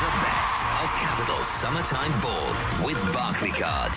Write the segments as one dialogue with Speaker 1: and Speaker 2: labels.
Speaker 1: The best of Capital Summertime Ball with Barclaycard.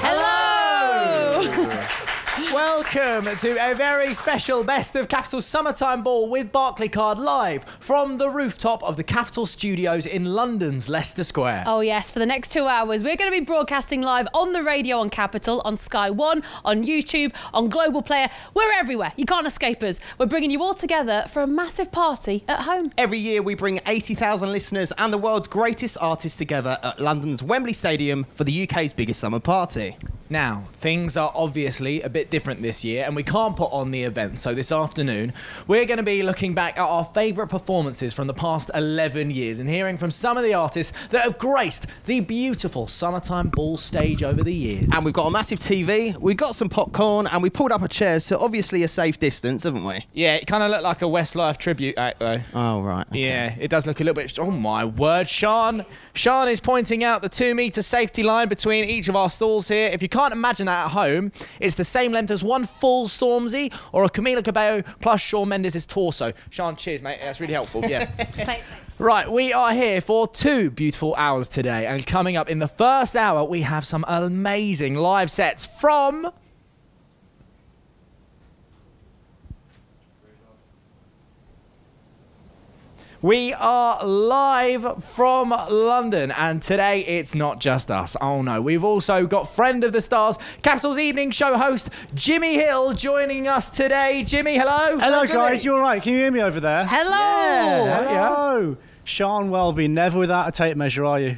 Speaker 2: Hello!
Speaker 3: Welcome to a very special Best of Capital Summertime Ball with Barclaycard live from the rooftop of the Capital Studios in London's Leicester Square.
Speaker 2: Oh, yes, for the next two hours, we're going to be broadcasting live on the radio on Capital, on Sky One, on YouTube, on Global Player. We're everywhere. You can't escape us. We're bringing you all together for a massive party at home.
Speaker 4: Every year, we bring 80,000 listeners and the world's greatest artists together at London's Wembley Stadium for the UK's biggest summer party.
Speaker 3: Now, things are obviously a bit different this year, and we can't put on the event. So, this afternoon, we're going to be looking back at our favourite performances from the past 11 years and hearing from some of the artists that have graced the beautiful Summertime Ball stage over the years.
Speaker 4: And we've got a massive TV, we've got some popcorn, and we pulled up a chair to obviously a safe distance, haven't we?
Speaker 3: yeah, it kind of looked like a Westlife tribute act, though.
Speaker 4: Oh, right. okay.
Speaker 3: Yeah, it does look a little bit. Oh my word, Sian! Sian is pointing out the two-meter safety line between each of our stalls here. If you can't imagine that at home, it's the same length as one full Stormzy or a Camila Cabello plus Shawn Mendes' torso. Sian, cheers, mate. That's really helpful. Yeah.
Speaker 2: Thanks.
Speaker 3: Right, we are here for two beautiful hours today, and coming up in the first hour, we have some amazing live sets from. We are live from London, and today it's not just us. Oh no, we've also got friend of the stars, Capital's evening show host Jimmy Hill joining us today. Jimmy, hello.
Speaker 5: Hello,
Speaker 3: Jimmy.
Speaker 5: guys. You all right? Can you hear me over there?
Speaker 2: Hello!
Speaker 3: Yeah.
Speaker 5: Hello. Sian Welby, never without a tape measure, are you?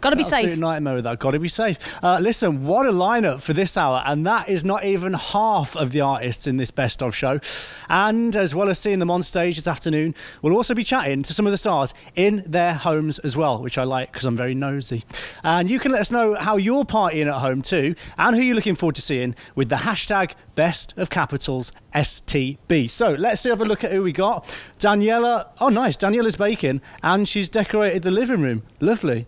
Speaker 2: Gotta be
Speaker 5: Absolute
Speaker 2: safe.
Speaker 5: nightmare with that. Got to be safe. Uh, listen, what a lineup for this hour, and that is not even half of the artists in this best of show. And as well as seeing them on stage this afternoon, we'll also be chatting to some of the stars in their homes as well, which I like because I'm very nosy. And you can let us know how you're partying at home too, and who you're looking forward to seeing with the hashtag Best of Capitals STB. So let's see have a look at who we got. Daniela. Oh, nice. Daniela's baking, and she's decorated the living room. Lovely.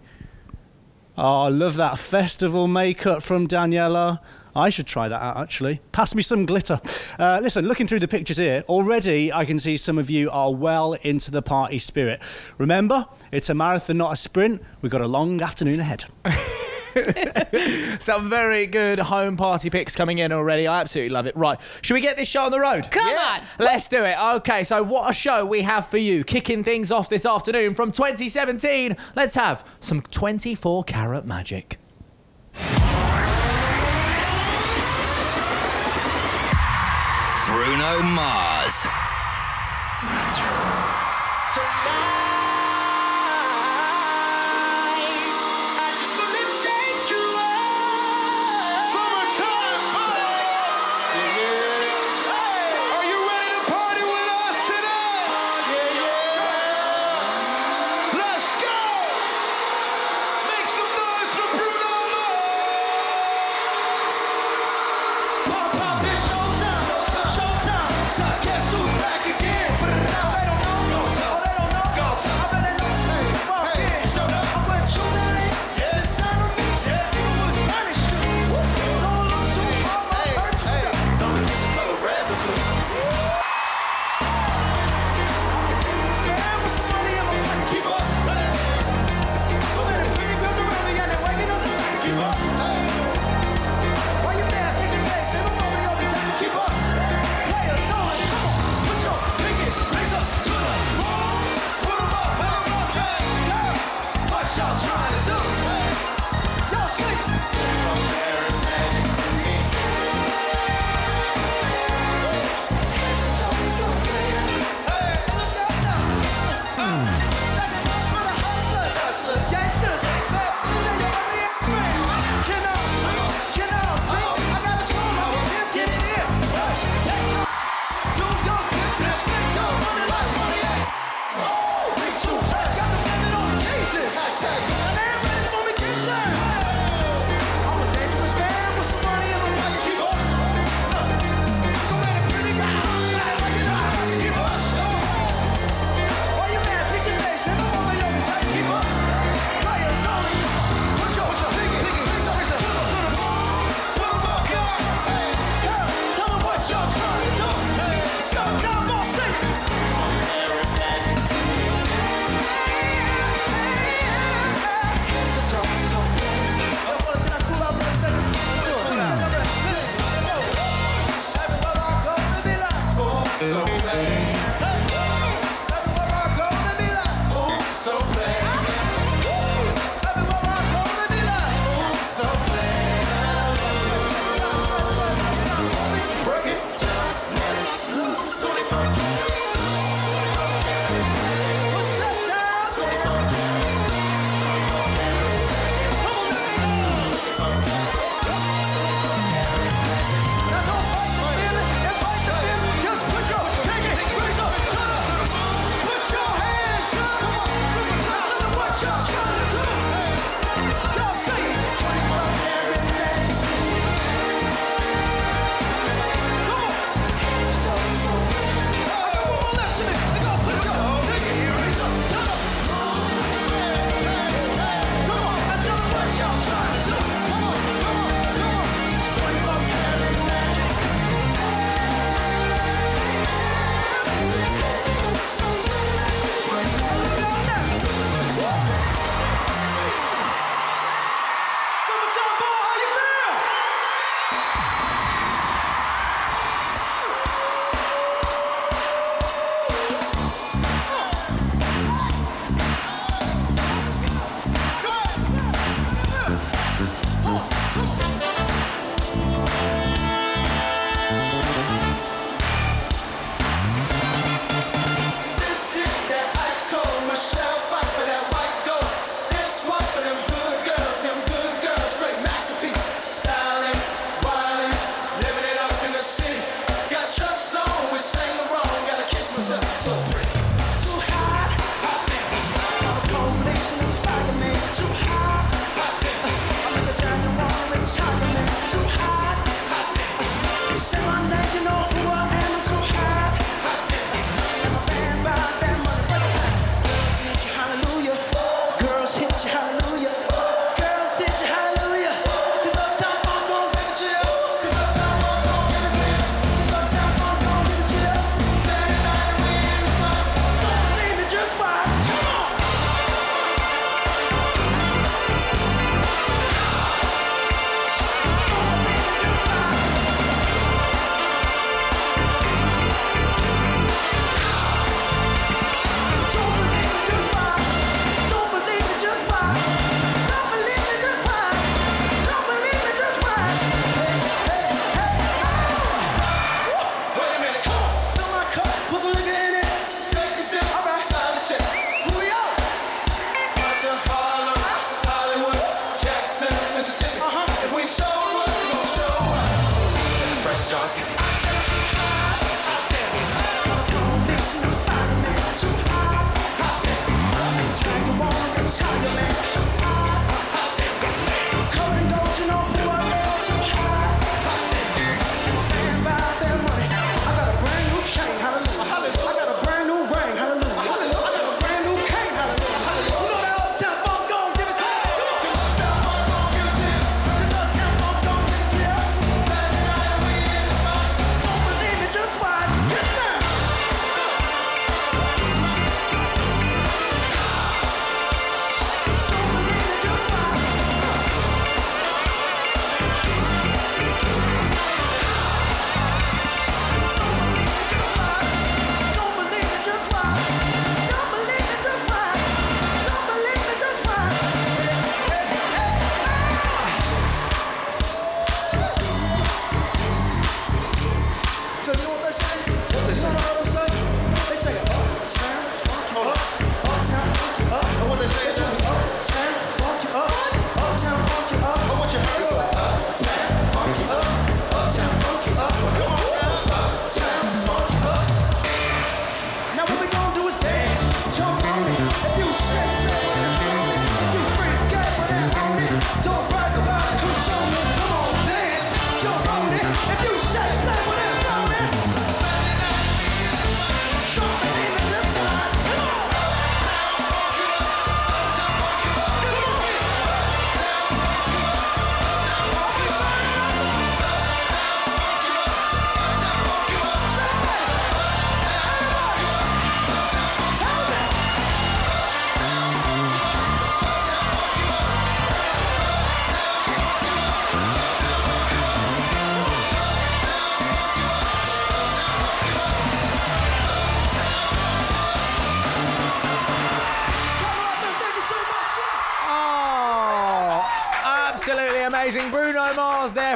Speaker 5: Oh, I love that festival makeup from Daniela. I should try that out actually. Pass me some glitter. Uh, listen, looking through the pictures here, already I can see some of you are well into the party spirit. Remember, it's a marathon, not a sprint. We've got a long afternoon ahead.
Speaker 3: Some very good home party picks coming in already. I absolutely love it. Right, should we get this show on the road?
Speaker 2: Come on.
Speaker 3: Let's do it. Okay, so what a show we have for you. Kicking things off this afternoon from 2017. Let's have some 24 karat magic.
Speaker 1: Bruno Mars.
Speaker 6: Are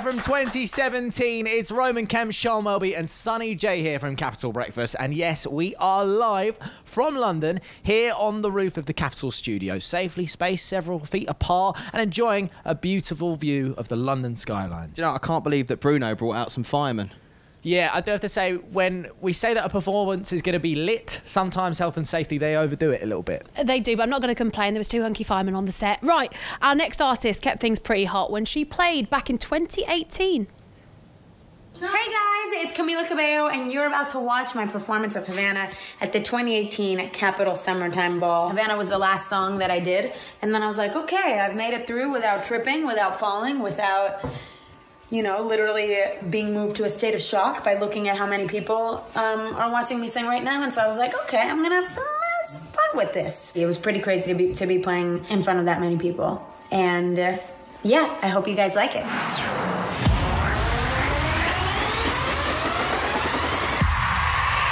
Speaker 3: from 2017. It's Roman Kemp, Sian Welby, and Sonny Jay here from Capital Breakfast. And yes, we are live from London here on the roof of the Capital Studio, safely spaced several feet apart and enjoying a beautiful view of the London skyline.
Speaker 4: Do you know, I can't believe that Bruno brought out some firemen.
Speaker 3: Yeah, I do have to say, when we say that a performance is going to be lit, sometimes health and safety, they overdo it a little bit.
Speaker 2: Uh, they do, but I'm not going to complain. There was two hunky firemen on the set. Right, our next artist kept things pretty hot when she played back in 2018.
Speaker 7: Hey guys, it's Camila Cabello, and you're about to watch my performance of Havana at the 2018 Capital Summertime Ball. Havana was the last song that I did, and then I was like, okay, I've made it through without tripping, without falling, without, you know, literally being moved to a state of shock by looking at how many people um, are watching me sing right now. And so I was like, okay, I'm gonna have some, uh, fun with this. It was pretty crazy to be to be playing in front of that many people, and uh, yeah, I hope you guys like it.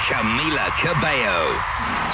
Speaker 1: Camila Cabello.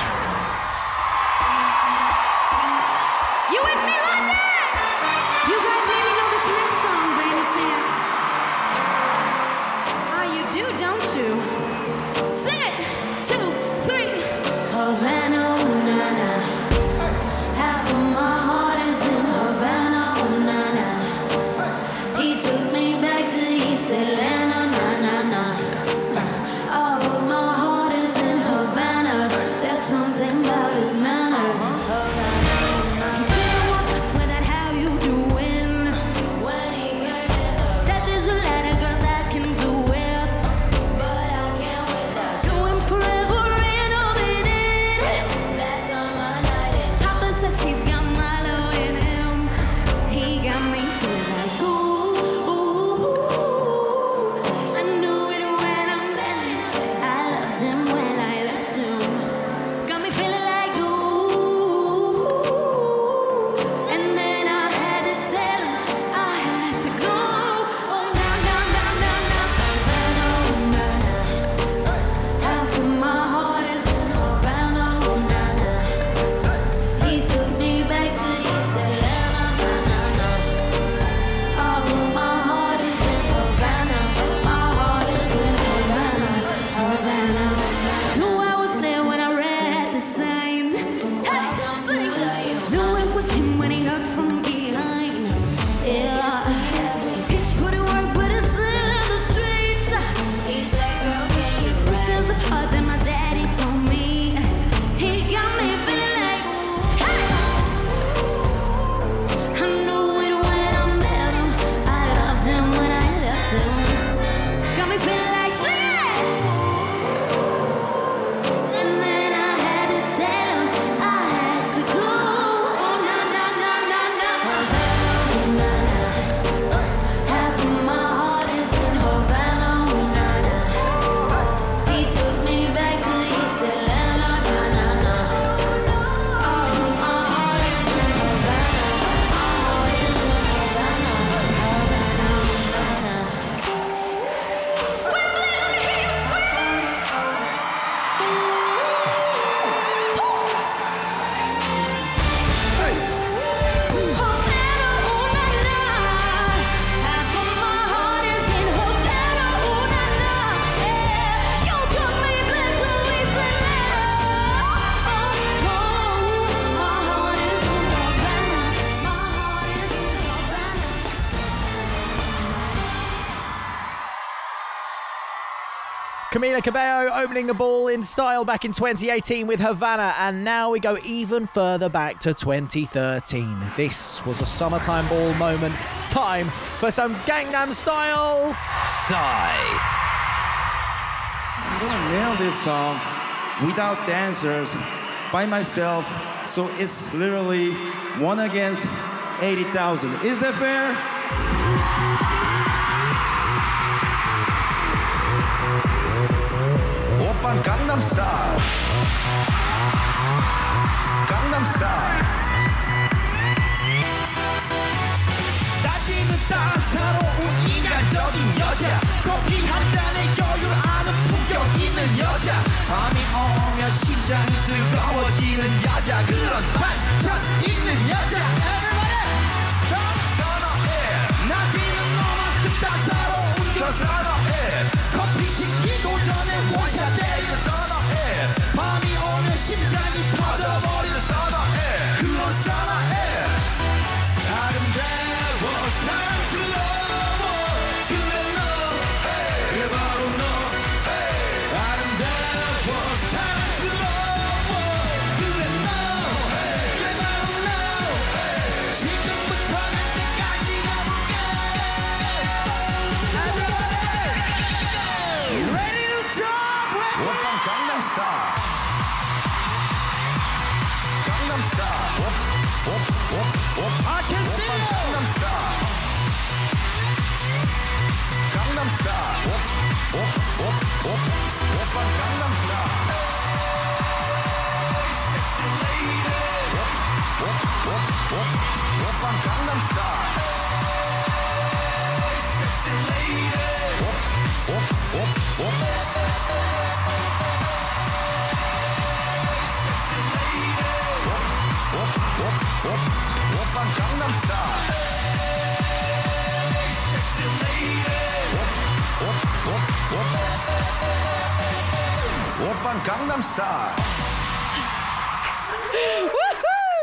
Speaker 3: Camila Cabello opening the ball in style back in 2018 with Havana, and now we go even further back to 2013. This was a summertime ball moment. Time for some Gangnam Style.
Speaker 1: Psy.
Speaker 8: I'm gonna nail this song without dancers by myself. So it's literally one against 80,000. Is that fair?
Speaker 6: 오빤 강남스타일. 강남스타일. 따지는 따사로운 인간적인 여자. 커피 한 잔에 여유 아는 품격 있는 여자. 밤이 오면 심장이 뜨거워지는 여자. 그런 반전 있는 여자. Everybody! come 선어해 나 뛰는 너만큼
Speaker 8: 따사로운 따사로해 Gangnam Style.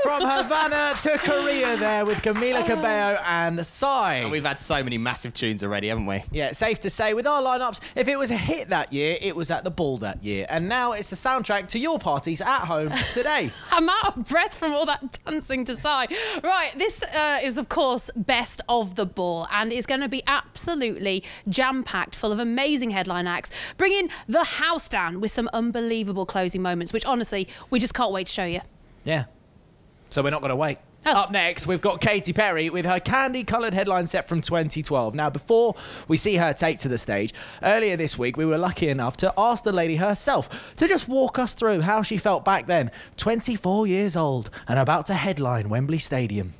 Speaker 3: From Havana to Korea there with Camila Cabello and Psy.
Speaker 4: We've had so many massive tunes already, haven't we?
Speaker 3: Yeah, safe to say, with our lineups, if it was a hit that year, it was at the ball that year. And now it's the soundtrack to your parties at home today.
Speaker 2: I'm out of breath from all that dancing to Psy. Right, this uh, is, of course, best of the ball, and it's going to be absolutely jam packed full of amazing headline acts, bringing the house down with some unbelievable closing moments, which honestly, we just can't wait to show you.
Speaker 3: yeah. So we're not going to wait.
Speaker 2: Oh.
Speaker 3: Up next, we've got Katy Perry with her candy coloured headline set from 2012. Now, before we see her take to the stage, earlier this week we were lucky enough to ask the lady herself to just walk us through how she felt back then, 24 years old and about to headline Wembley Stadium.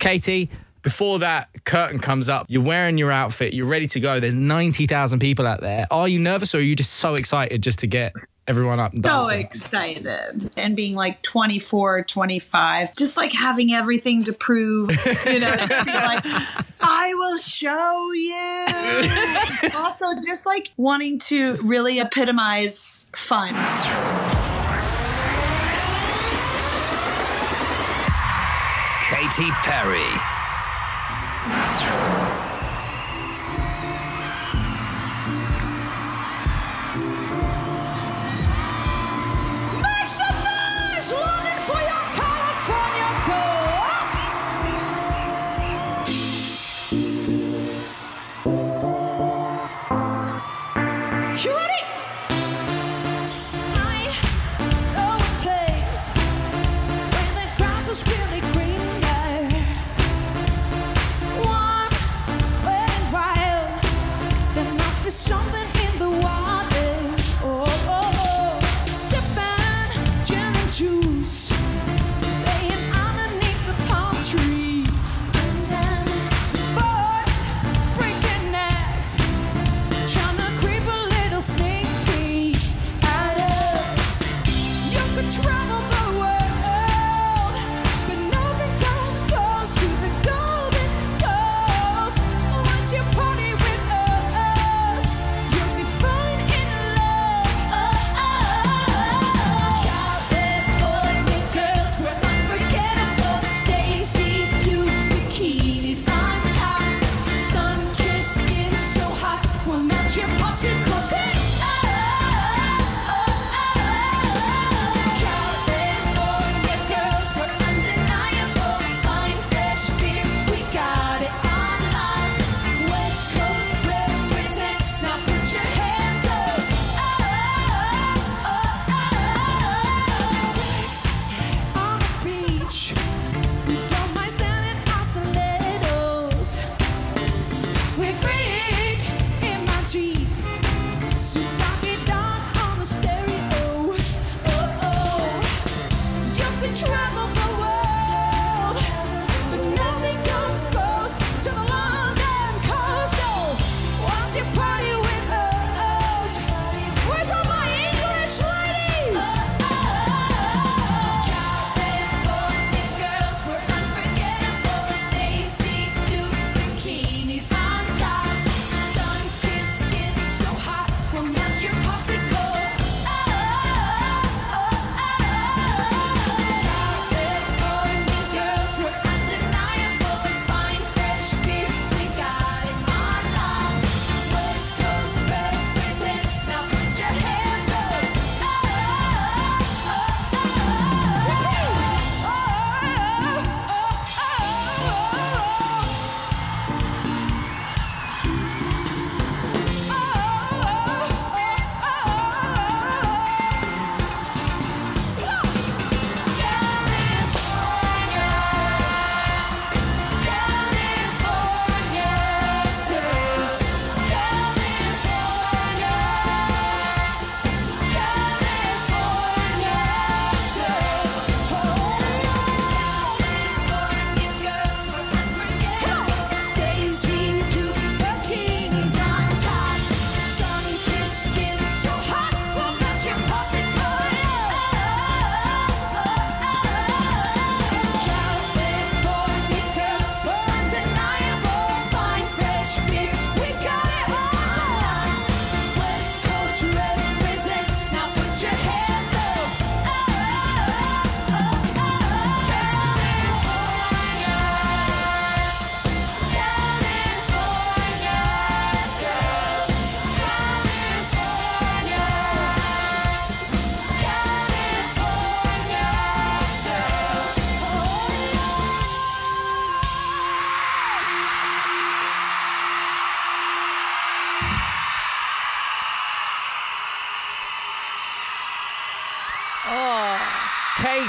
Speaker 9: Katy, before that curtain comes up, you're wearing your outfit, you're ready to go. There's 90,000 people out there. Are you nervous or are you just so excited just to get everyone up and
Speaker 10: so
Speaker 9: dancing?
Speaker 10: excited and being like 24 25 just like having everything to prove you know like i will show you also just like wanting to really epitomize fun
Speaker 1: Katy Perry.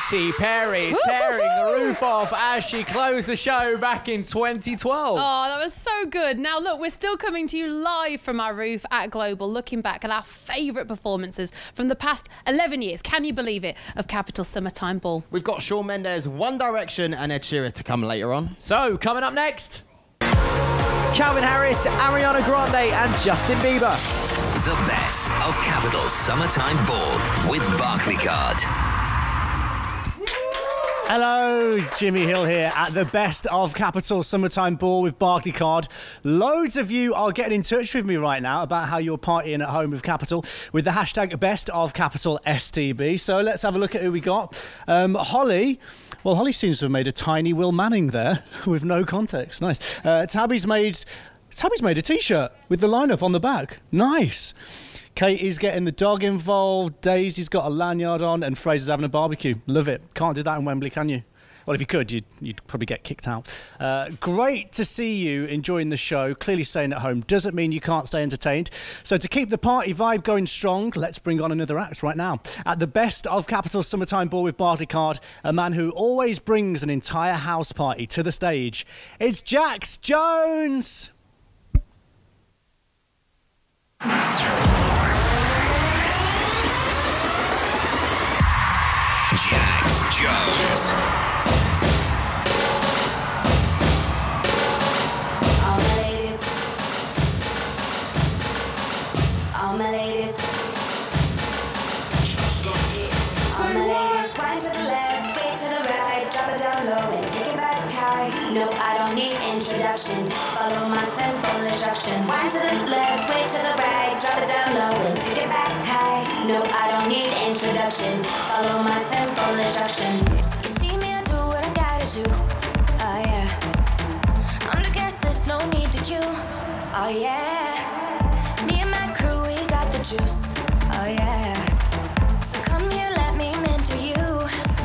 Speaker 3: Katy Perry tearing the roof off as she closed the show back in 2012.
Speaker 2: Oh, that was so good. Now, look, we're still coming to you live from our roof at Global, looking back at our favourite performances from the past 11 years. Can you believe it? Of Capital Summertime Ball.
Speaker 4: We've got Shawn Mendes, One Direction, and Ed Sheeran to come later on.
Speaker 3: So, coming up next, Calvin Harris, Ariana Grande, and Justin Bieber.
Speaker 1: The best of Capital Summertime Ball with Barclaycard.
Speaker 5: Hello, Jimmy Hill here at the best of Capital Summertime Ball with Barclaycard. Loads of you are getting in touch with me right now about how you're partying at home with Capital with the hashtag best of Capital STB. So let's have a look at who we got. Um, Holly. Well, Holly seems to have made a tiny Will Manning there with no context. Nice. Uh, Tabby's made Tabby's made a T-shirt with the lineup on the back. Nice. Katie's getting the dog involved. Daisy's got a lanyard on, and Fraser's having a barbecue. Love it. Can't do that in Wembley, can you? Well, if you could, you'd, you'd probably get kicked out. Uh, great to see you enjoying the show. Clearly, staying at home doesn't mean you can't stay entertained. So, to keep the party vibe going strong, let's bring on another act right now. At the best of Capital Summertime Ball with Barclaycard, a man who always brings an entire house party to the stage. It's Jax Jones.
Speaker 1: Jax Jones.
Speaker 7: All my ladies. All my ladies. All my ladies, wind to the left, No, I don't need introduction. Follow my simple instruction. Wind to the left, sway to the right, drop it down low and take it back high. No, I don't need introduction. Follow my simple instruction. You see me, I do what I gotta do. Oh yeah. On the guest list, no need to queue. Oh yeah. Me and my crew, we got the juice. Oh yeah. So come here, let me mentor you.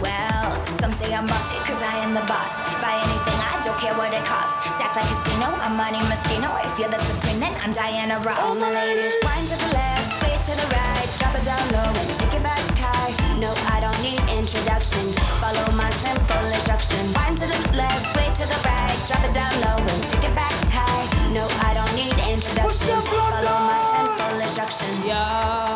Speaker 7: Well, some say I'm bossy, cause I am the boss. Buy anything, care what it costs. Stack like casino, I'm money Moschino. If you're the supreme, then I'm Diana Ross. All my ladies, wind to the left, sway to the right, drop it down low and take it back high. No, I don't need introduction. Follow my simple instruction. Wind to the left, sway to the right, drop it down low and take it back high. No, I don't need introduction. Follow my simple instruction.
Speaker 11: Yo,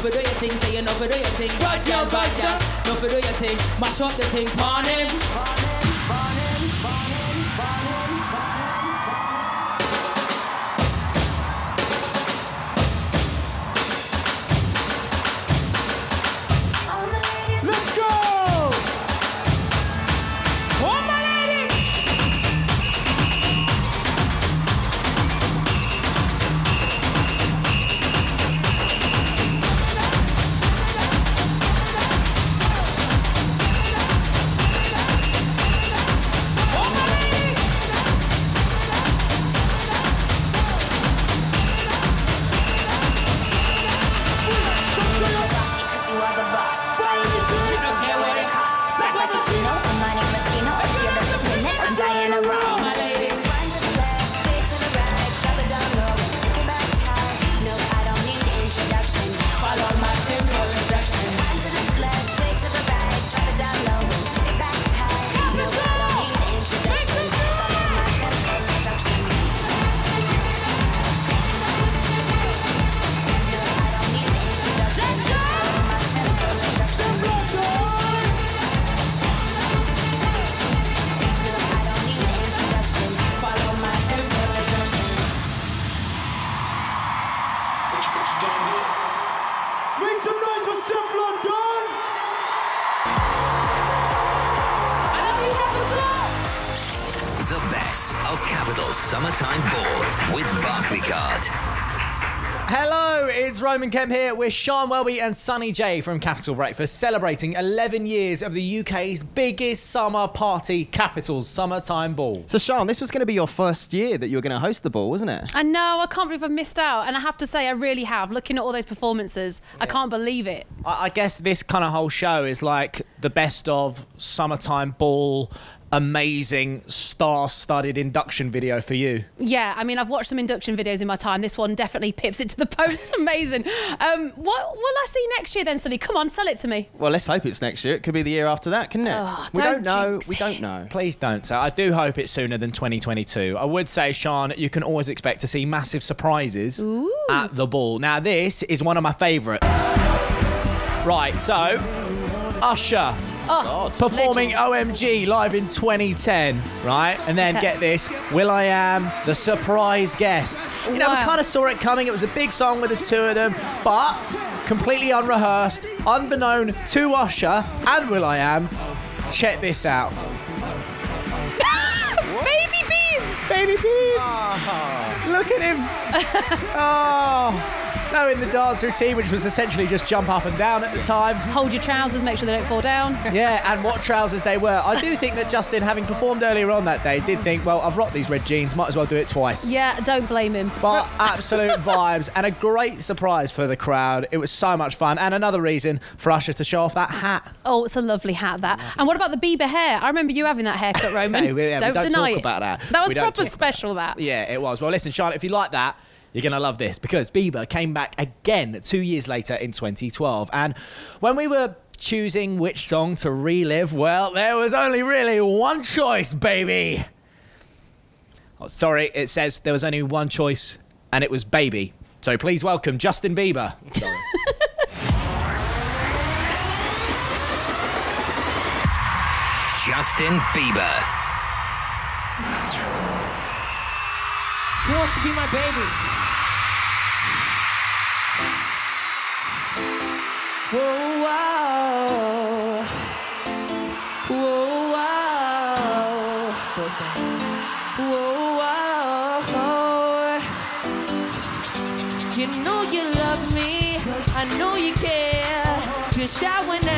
Speaker 11: for do your thing. Say you no for do your thing. Bad girl, bad girl, no for do your thing. Mash up the thing, pawn him.
Speaker 3: It's Roman Kemp here with Sian Welby and Sonny Jay from Capital Breakfast, celebrating 11 years of the UK's biggest summer party, Capital's Summertime Ball.
Speaker 4: So, Sian, this was going to be your first year that you were going to host the ball, wasn't it?
Speaker 2: I know, I can't believe I've missed out. And I have to say, I really have. Looking at all those performances, I can't believe it.
Speaker 3: I I guess this kind of whole show is like the best of Summertime Ball, amazing star-studded induction video for you.
Speaker 2: Yeah, I mean, I've watched some induction videos in my time. This one definitely pips it to the post. Amazing. Um, what will I see next year then, Sonny? Come on, sell it to me.
Speaker 4: Well, let's hope it's next year. It could be the year after that, couldn't it?
Speaker 2: Oh,
Speaker 4: we
Speaker 2: don't
Speaker 4: don't know. We don't know.
Speaker 3: Please don't. So I do hope it's sooner than 2022. I would say, Sian, you can always expect to see massive surprises at the ball. Now, this is one of my favourites. Right, so Usher.
Speaker 2: Oh,
Speaker 3: Performing OMG live in 2010, right? And then
Speaker 2: Okay.
Speaker 3: get this, will.i.am, the surprise guest. You know, we kind of saw it coming. It was a big song with the two of them, but completely unrehearsed, unbeknown to Usher and will.i.am. Check this out.
Speaker 2: Baby Beebs!
Speaker 3: Baby Beebs! Ah. Look at him! oh! Knowing the dance routine, which was essentially just jump up and down at the time.
Speaker 2: Hold your trousers, make sure they don't fall down.
Speaker 3: Yeah, and what trousers they were. I do think that Justin, having performed earlier on that day, did think, well, I've rocked these red jeans, might as well do it twice.
Speaker 2: Yeah, don't blame him.
Speaker 3: But absolute vibes and a great surprise for the crowd. It was so much fun, and another reason for Usher to show off that hat.
Speaker 2: Oh, it's a lovely hat, that. And what about the Bieber hair? I remember you having that haircut, Roman.
Speaker 3: Hey, we- yeah,
Speaker 2: don't,
Speaker 3: don't
Speaker 2: deny
Speaker 3: talk
Speaker 2: it.
Speaker 3: about that.
Speaker 2: That was proper special, that.
Speaker 3: Yeah, it was. Well, listen, Charlotte, if you like that, you're going to love this because Bieber came back again two years later in 2012. And when we were choosing which song to relive, well, there was only really one choice, baby. Oh, sorry, it says there was only one choice, and it was Baby. So please welcome Justin Bieber.
Speaker 1: Justin Bieber.
Speaker 11: Who wants to be my baby? Whoa, whoa. Whoa, time. Whoa, whoa. You know you love me. I know you care. Just shout whenever,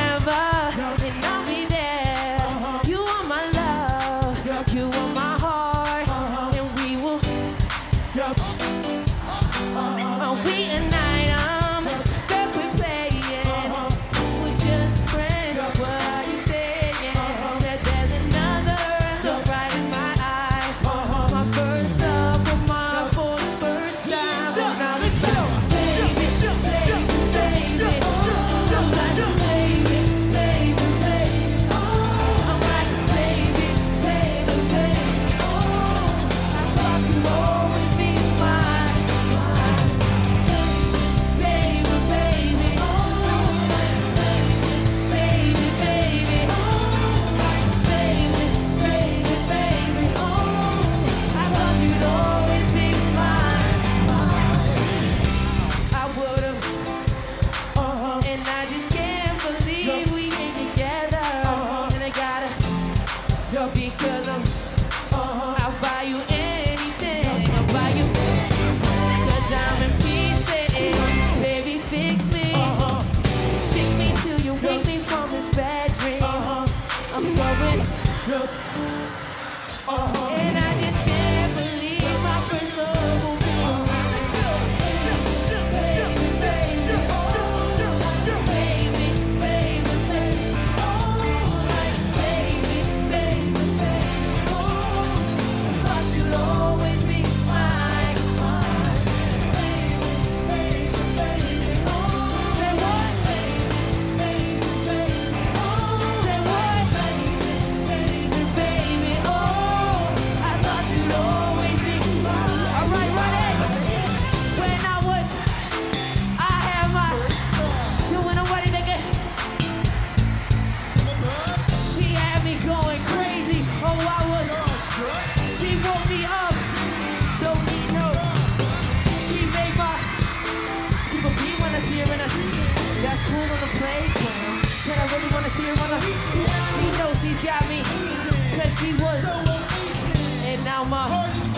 Speaker 11: got me. Cause she was. And now my.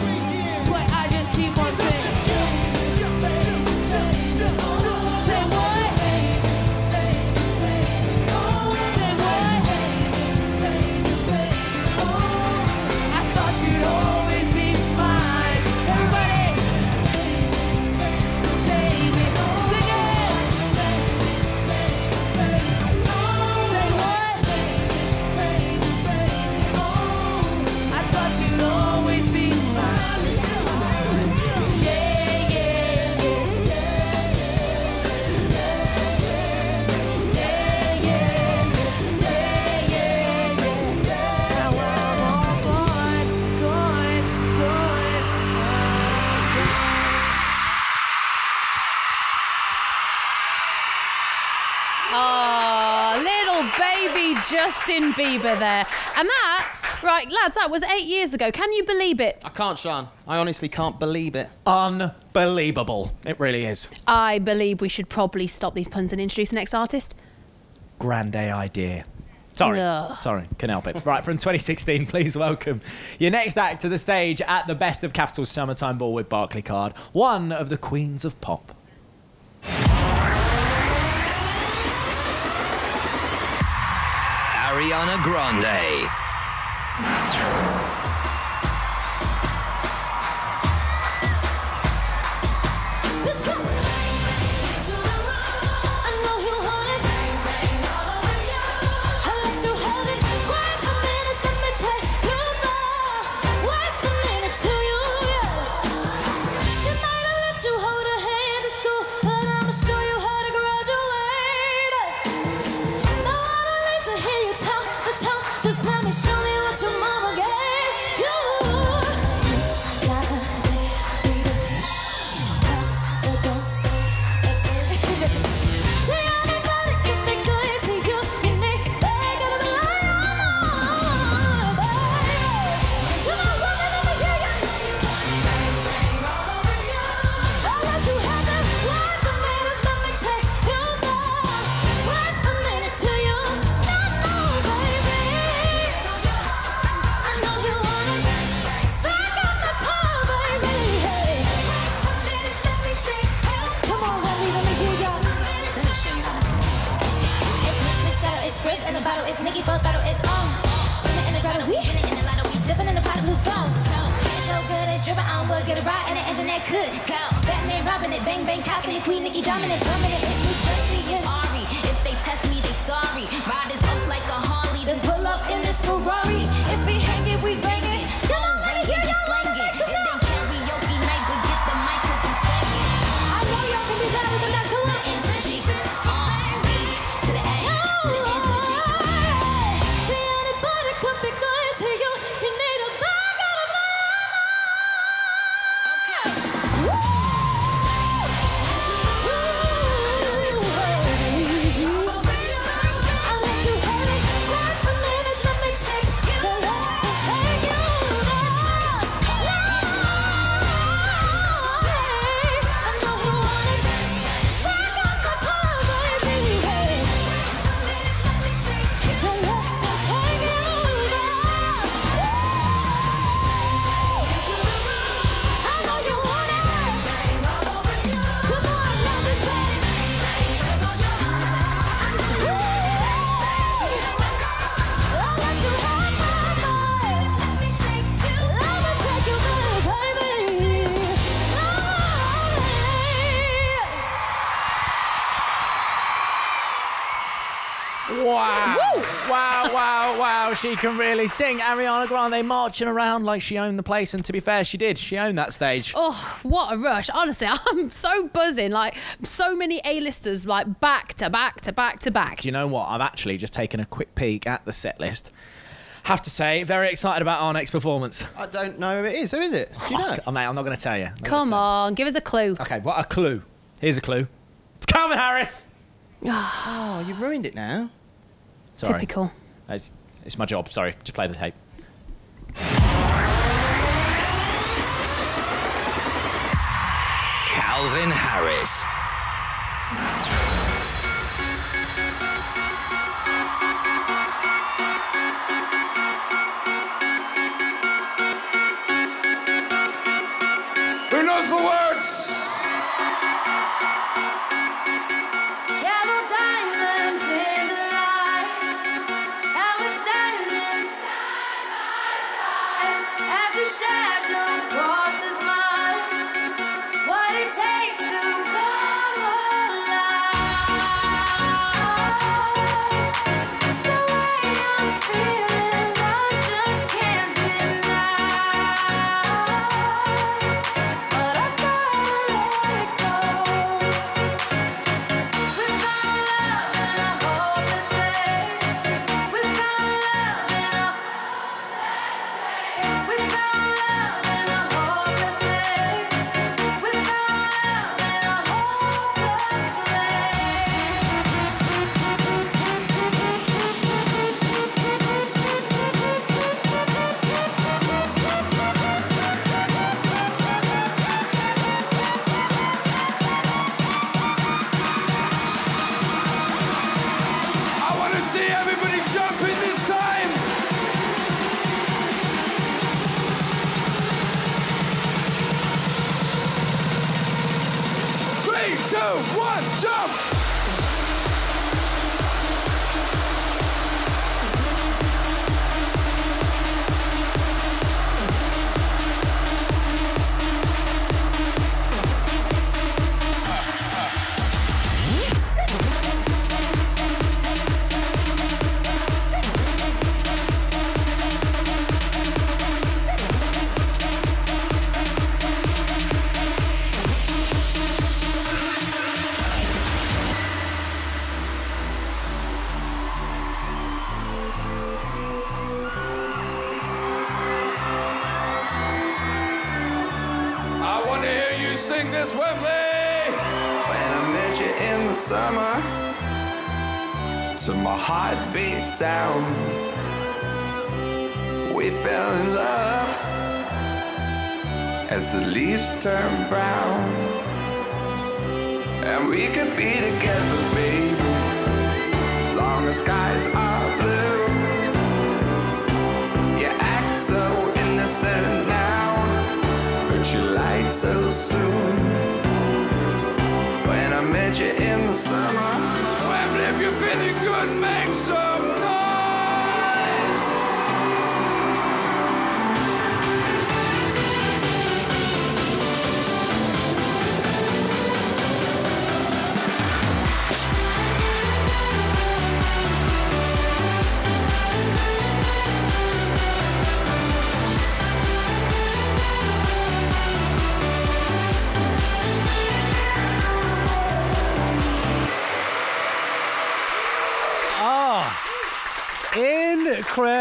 Speaker 2: Justin Bieber there. And that, right, lads, that was eight years ago. Can you believe it?
Speaker 4: I can't, Sian. I honestly can't believe it.
Speaker 3: Unbelievable. It really is.
Speaker 2: I believe we should probably stop these puns and introduce the next artist.
Speaker 3: Grande idea. Sorry.
Speaker 2: Ugh.
Speaker 3: Sorry, can help it. Right, from 2016, please welcome your next act to the stage at the Best of Capital Summertime Ball with Barclaycard, one of the queens of pop.
Speaker 1: Ariana Grande.
Speaker 12: Dripping on wood, get a ride and an engine that could go. Batman robbing it, bang bang cocking it, Queen Nicki dominant, dominant, it's me just being Ari. If they test me, they sorry. Riders up like a Harley, then pull up in this Ferrari. If we hang it, we bang it. Come on, let me hear y'all, let me make
Speaker 3: wow, wow. She can really sing. Ariana Grande marching around like she owned the place. And to be fair, she did. She owned that stage.
Speaker 2: Oh, what a rush. Honestly, I'm so buzzing. Like, so many A-listers, like, back to back to back to back.
Speaker 3: Do you know what? I've actually just taken a quick peek at the set list. Have to say, very excited about our next performance.
Speaker 4: I don't know who it is. Who is it? Do you know?
Speaker 3: Oh, mate, I'm not going to tell you. I'm not
Speaker 2: Come on, give us a clue.
Speaker 3: Okay, what a clue. Here's a clue. It's Calvin Harris.
Speaker 4: Oh, you've ruined it now.
Speaker 3: Sorry.
Speaker 2: Typical.
Speaker 3: It's, it's my job. Sorry. Just play the tape.
Speaker 1: Calvin Harris.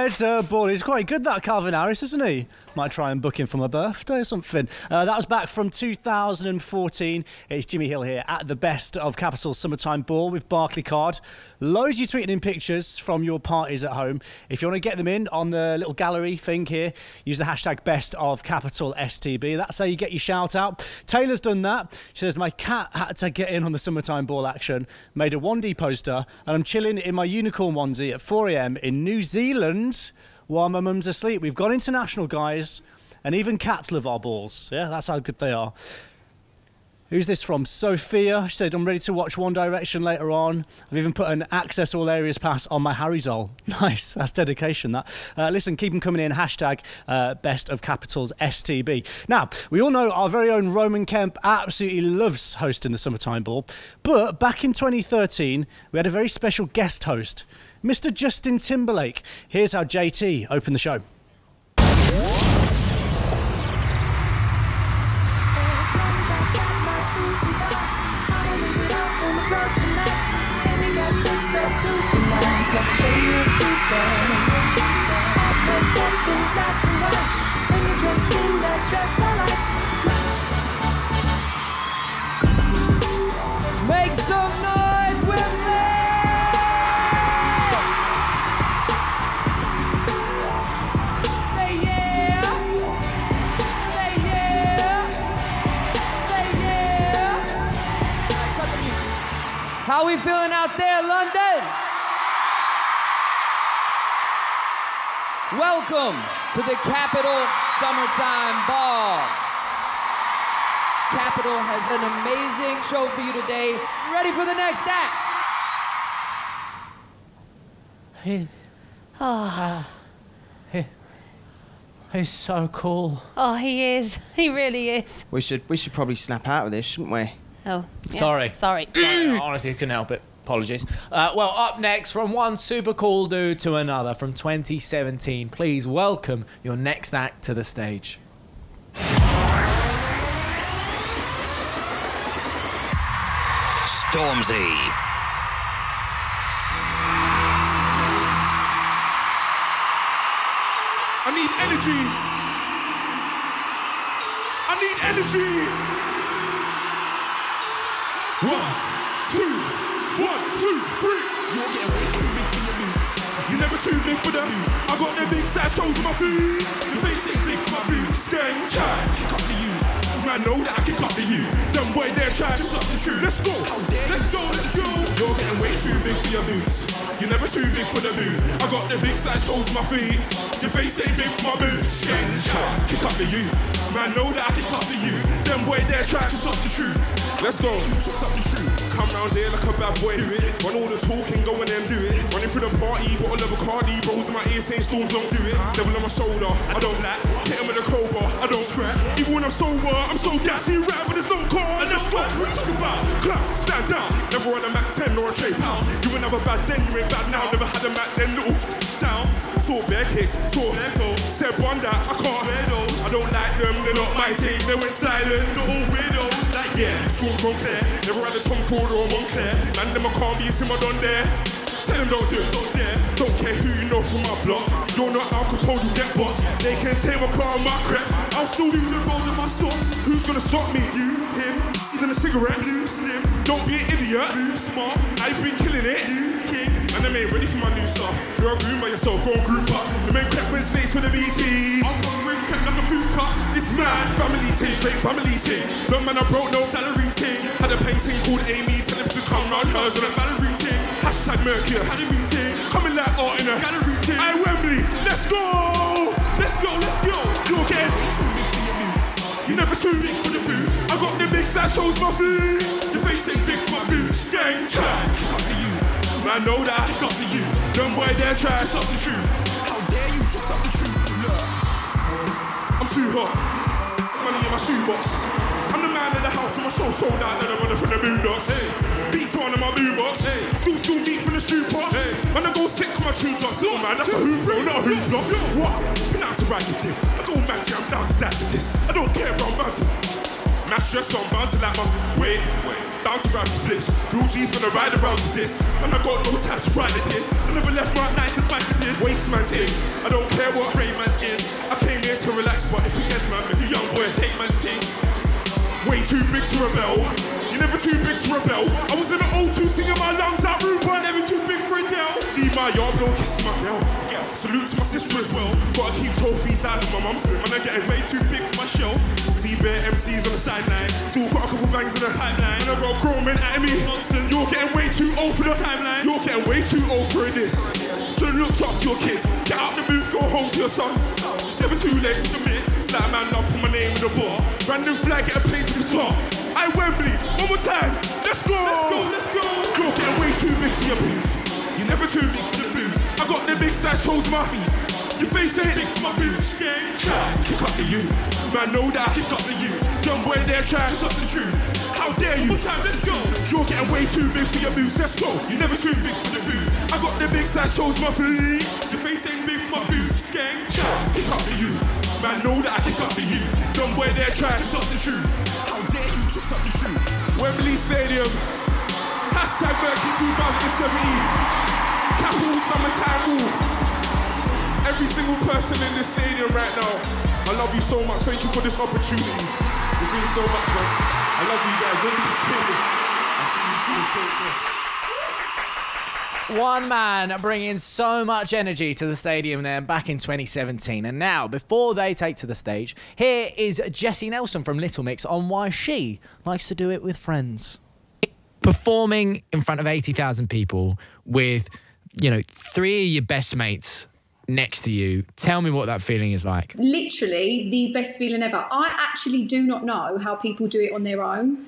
Speaker 5: Incredible. Uh, He's quite good, that Calvin Harris, isn't he? Might try and book him for my birthday or something. Uh, that was back from 2014. It's Jimmy Hill here at the best of Capital Summertime Ball with Barclaycard. Loads you tweeting in pictures from your parties at home. If you want to get them in on the little gallery thing here, use the hashtag best of Capital STB. That's how you get your shout out. Taylor's done that. She says, My cat had to get in on the summertime ball action, made a 1D poster, and I'm chilling in my unicorn onesie at 4 a.m. in New Zealand while my mum's asleep. We've gone international, guys, and even cats love our balls. Yeah, that's how good they are. Who's this from? Sophia. She said, I'm ready to watch One Direction later on. I've even put an access all areas pass on my Harry doll. Nice. That's dedication, that. Uh, listen, keep them coming in. Hashtag uh, best of capitals STB. Now, we all know our very own Roman Kemp absolutely loves hosting the Summertime Ball. But back in 2013, we had a very special guest host, Mr. Justin Timberlake. Here's how JT opened the show.
Speaker 6: How we feeling out there, London? Welcome to the Capital Summertime Ball. Capital has an amazing show for you today. Ready for the next act? He. Oh. He.
Speaker 3: He's so cool.
Speaker 2: Oh, he is. He really is.
Speaker 4: We should we should probably snap out of this, shouldn't we?
Speaker 2: Oh, yeah.
Speaker 3: Sorry.
Speaker 2: Sorry.
Speaker 3: Sorry, I honestly couldn't help it. Apologies. Uh, well, up next, from one super cool dude to another from 2017, please welcome your next act to the stage.
Speaker 1: Stormzy.
Speaker 13: I need energy. I need energy. One, two, one, two, three. You're getting way too big for your boots. You're never too big for them. I got them big size toes on my feet. Face ain't big for my boots. Gang, try, kick up to you. Man, know that I can cut to you. Them boy, they're trying to suck the truth. Let's go, let's go, let's go. You're getting way too big for your boots. You're never too big for the boot. I got the big size toes my feet. Your face ain't big for my boots. Gang, try, kick up the you. Man, know that I can cut to you. Them boy, they're trying to stop the truth. Let's go, suck the truth. Come round there like a bad boy. Do it. Run all the talking, go and then do it. Running through the party, bottle of Bacardi. Bros in my ear saying storms don't do it. Devil on my shoulder, I don't lack. Hit him with a crowbar, I don't scrap. Even when I'm sober, I'm so gassy rap, but there's no car. And that's what we talk about. Clap, stand down. Never run a Mac 10 or a Trey Pound. You ain't never bad then, you ain't bad now. Never had a Mac then, little down. Saw bare kicks, saw bare. Said one that I can't hear those. I don't like them, they're not my team. They went silent, not all weirdos. Like yeah, swung from Claire. Never had a Tom Ford or Moncler. Man, them I can't be seen my done there. Tell them don't do it, don't dare. Don't care who you know from my block. You're not Al Capone, you get bots. They can take my car and my crap. I'll still do the roll in my socks. Who's gonna stop me? You, him, even a cigarette. You, slim. Don't be an idiot. You, smart. I've been killing it. You, king. And ain't ready for my new stuff. You're a groom by yourself, go and group up. The crept when snakes for the BTs. I'm gonna ring crept like a boot cut. It's mad, family team, straight family team. The man I broke, no salary team. Had a painting called Amy, tell him to come round hers on a Valerie team. Hashtag Mercury, had a meeting. Coming like art in a gallery team. I Wembley, let's go! Let's go, let's go! You're getting too big for your boots. You're never too big for the boot. I got the big size toes for feet. Your face ain't big for boots. Gang, try, kick up to you. Man, know that kick up to you. Them boy, they're trying to stop the truth. How dare you to stop the truth? Look, I'm too hot. Money in my shoebox. I'm the man of the house, and my soul sold out, and I'm running from the boondocks. Hey. Beats on in my boombox. Hey. Still, still deep from the street pot. Hey. Man, I go sick on my tune drops. No, man, that's a hoop, bro, not a hoop block. What? Pronounce it right, you dick. I go mad, I'm down to that to this. I don't care, about to. Mass stress on, bound to like my. Down to the flips. Blue G's gonna ride around to this. And I got no time to ride at this. I never left my night to fight for this. Waste man's in. I don't care what grade man's in. I came here to relax, but if you get man, you young boy, take man's things. Way too big to rebel. You're never too big to rebel. I was in the O2 singing my lungs out, rude boy, never too big for a deal. Leave my yard, don't kiss my bell. Salute to my sister as well. Gotta keep trophies down in my mum's room, and I'm getting way too big for my shelf. See bare MCs on the sideline. Still got a couple bangs in the pipeline. And I got grown men at me. Nonsense. You're getting way too old for the timeline. You're getting way too old for this. So look up to your kids. Get out the booth, go home to your son. It's never too late to commit. Slap man up, put my name in the bar. Random flag, get a plane to guitar. I Wembley, one more time. Let's go. Let's go, let's go. You're getting way too big for your boots. You're never too big for the boot. I got the big size toes, my feet. Your face ain't big for my boots. Try, kick up to you. Man, know that I kick up to you. Young boy, they're trying to stop the truth. How dare you? One time, let's go. You're getting way too big for your boots. Let's go. You're never too big for the boot. I got the big size toes, my feet. Your face ain't big for my boots. Gang, kick up to you. Man, know that I kick up to you. Young boy, they're trying to stop the truth. How dare you to stop the truth? Wembley Stadium. Hashtag Mercury 2017. Capital Summertime Rule. Every single person in this stadium right now, I love you so much. Thank you for this opportunity. This means so much, man. I love you guys. Wembley Stadium. I'll see you soon. Take care.
Speaker 3: One man bringing so much energy to the stadium there back in 2017. And now, before they take to the stage, here is Jesy Nelson from Little Mix on why she likes to do it with friends.
Speaker 9: Performing in front of 80,000 people with, you know, three of your best mates next to you. Tell me what that feeling is like.
Speaker 14: Literally the best feeling ever. I actually do not know how people do it on their own.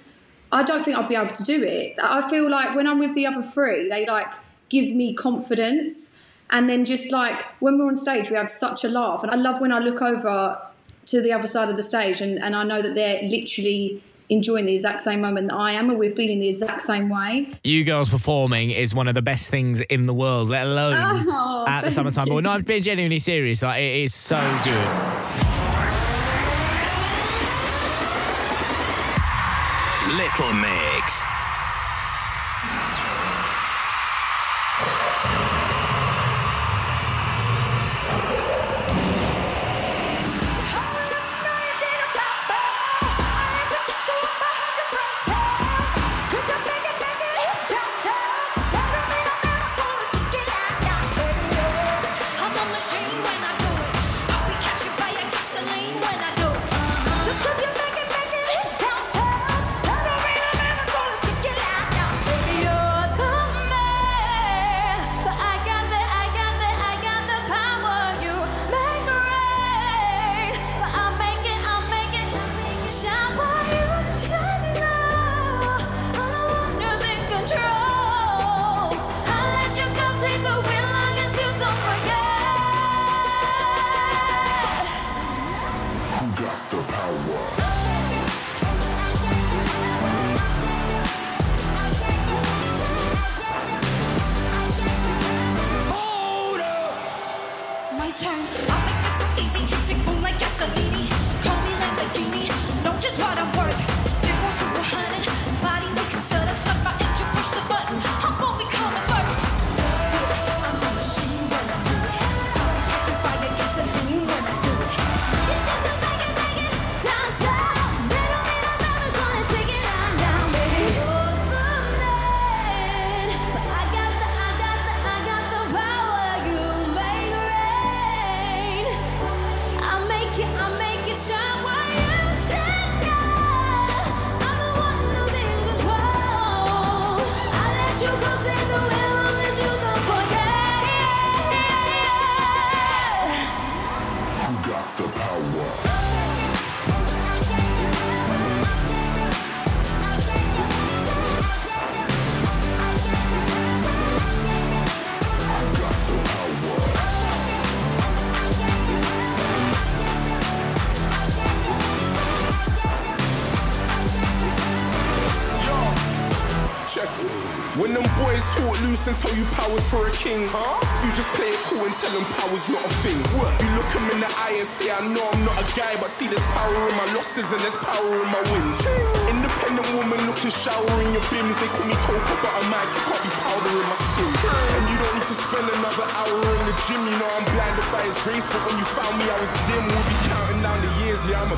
Speaker 14: I don't think I'll be able to do it. I feel like when I'm with the other three, they like give me confidence. And then just like when we're on stage, we have such a laugh. And I love when I look over to the other side of the stage and, and I know that they're literally enjoying the exact same moment that I am, and we're feeling the exact same way.
Speaker 3: You girls performing is one of the best things in the world, let alone
Speaker 14: oh,
Speaker 3: at the summertime. But no, I'm being genuinely serious. Like it is so good.
Speaker 1: Little Mix.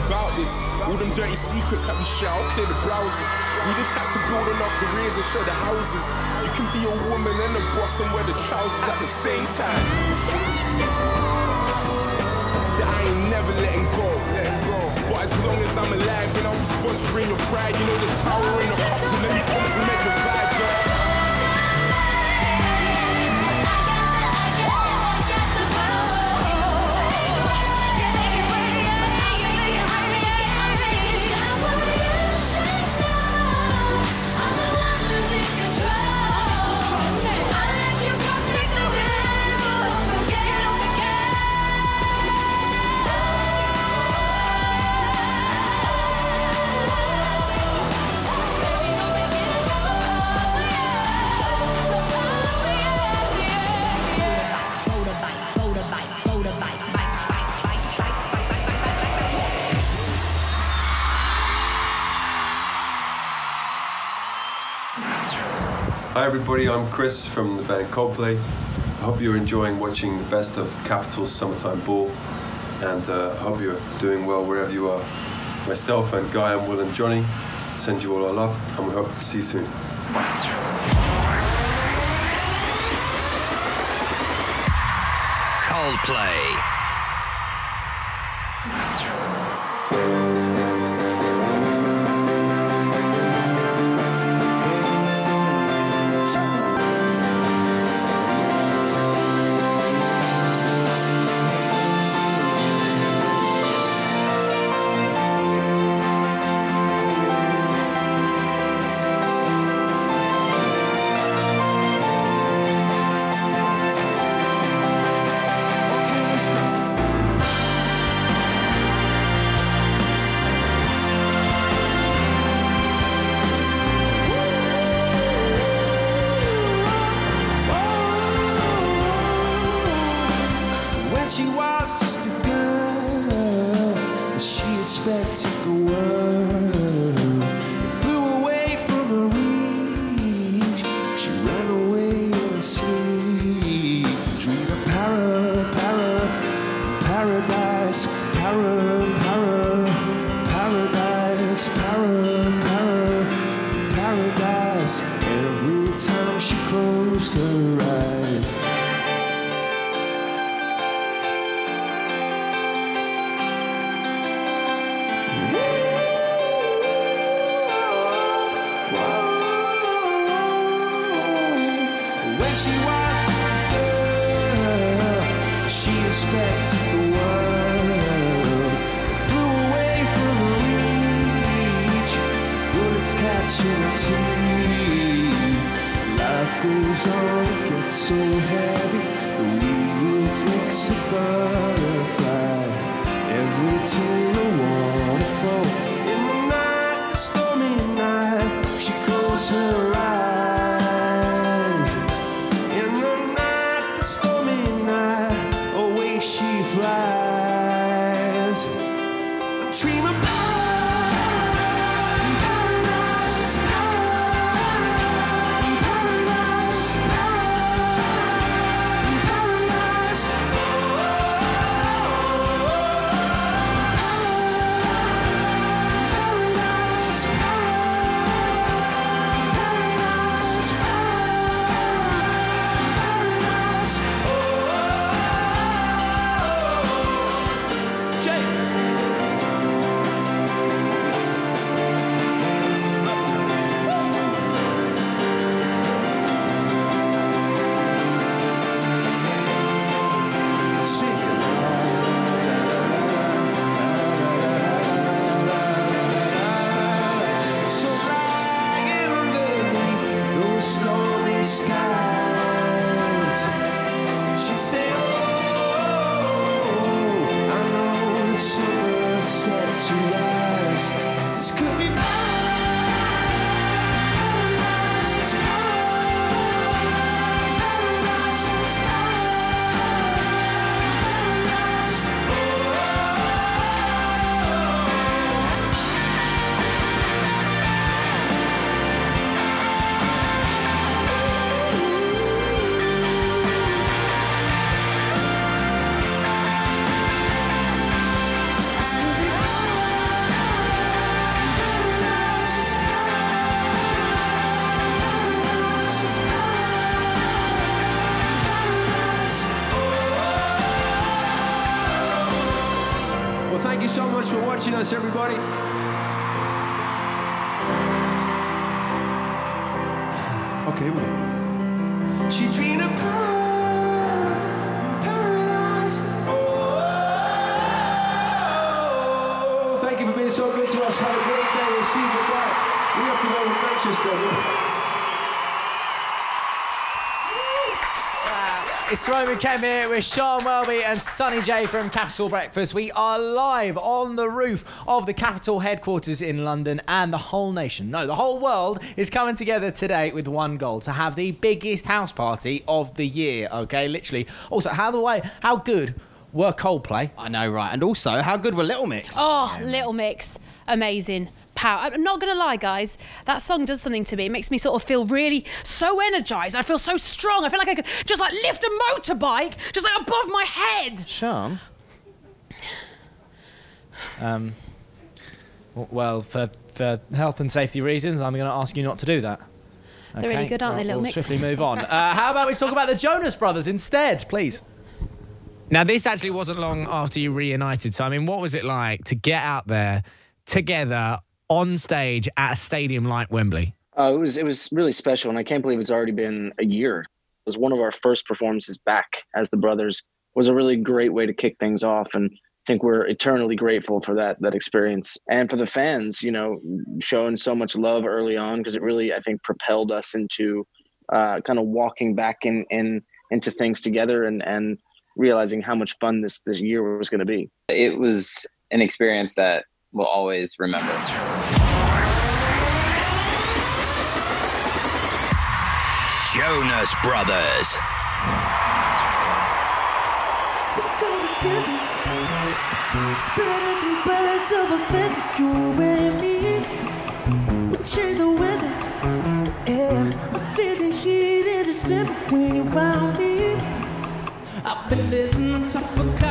Speaker 13: about this. All them dirty secrets that we share. I'll clear the browsers. We the type to build on our careers and show the houses. You can be a woman and a boss and wear the trousers at the same time. That I ain't never letting go. But as long as I'm alive, then I'm sponsoring your pride. You know there's power in the cup. Let me compliment your vibe.
Speaker 15: everybody. I'm Chris from the band Coldplay. I hope you're enjoying watching the best of Capital's Summertime Ball, and uh, I hope you're doing well wherever you are. Myself and Guy and Will and Jonny send you all our love, and we hope to see you soon.
Speaker 1: Coldplay.
Speaker 3: It's Roman here with Sian Welby and Sonny Jay from Capital Breakfast. We are live on the roof of the Capital headquarters in London, and the whole nation, no, the whole world is coming together today with one goal to have the biggest house party of the year. Okay, literally. Also, how the way, how good were Coldplay?
Speaker 4: I know, right? And also, how good were Little Mix?
Speaker 2: Oh, Little Mix, amazing. Power. I'm not gonna lie, guys. That song does something to me. It makes me sort of feel really so energized. I feel so strong. I feel like I could just like lift a motorbike just like above my head.
Speaker 4: Sian?
Speaker 3: Um, well, for, for health and safety reasons, I'm going to ask you not to do that.
Speaker 2: They're really good, aren't they,
Speaker 3: Well,
Speaker 2: Little
Speaker 3: we'll
Speaker 2: Mix?
Speaker 3: swiftly move on. Uh, how about we talk about the Jonas Brothers instead, please?
Speaker 9: Now, this actually wasn't long after you reunited. So, I mean, what was it like to get out there together on stage at a stadium like Wembley?
Speaker 16: Uh, it was it was really special, and I can't believe it's already been a year. It was one of our first performances back as the brothers. It was a really great way to kick things off, and I think we're eternally grateful for that that experience and for the fans. You know, showing so much love early on because it really I think propelled us into uh, kind of walking back in, in into things together and and realizing how much fun this this year was going to be.
Speaker 17: It was an experience that will always remember.
Speaker 1: Jonas Brothers.
Speaker 6: Better than birds of a feather, you and me. We change the weather. Yeah, I feel the heat in December when you're around me. I've been dancing on top of.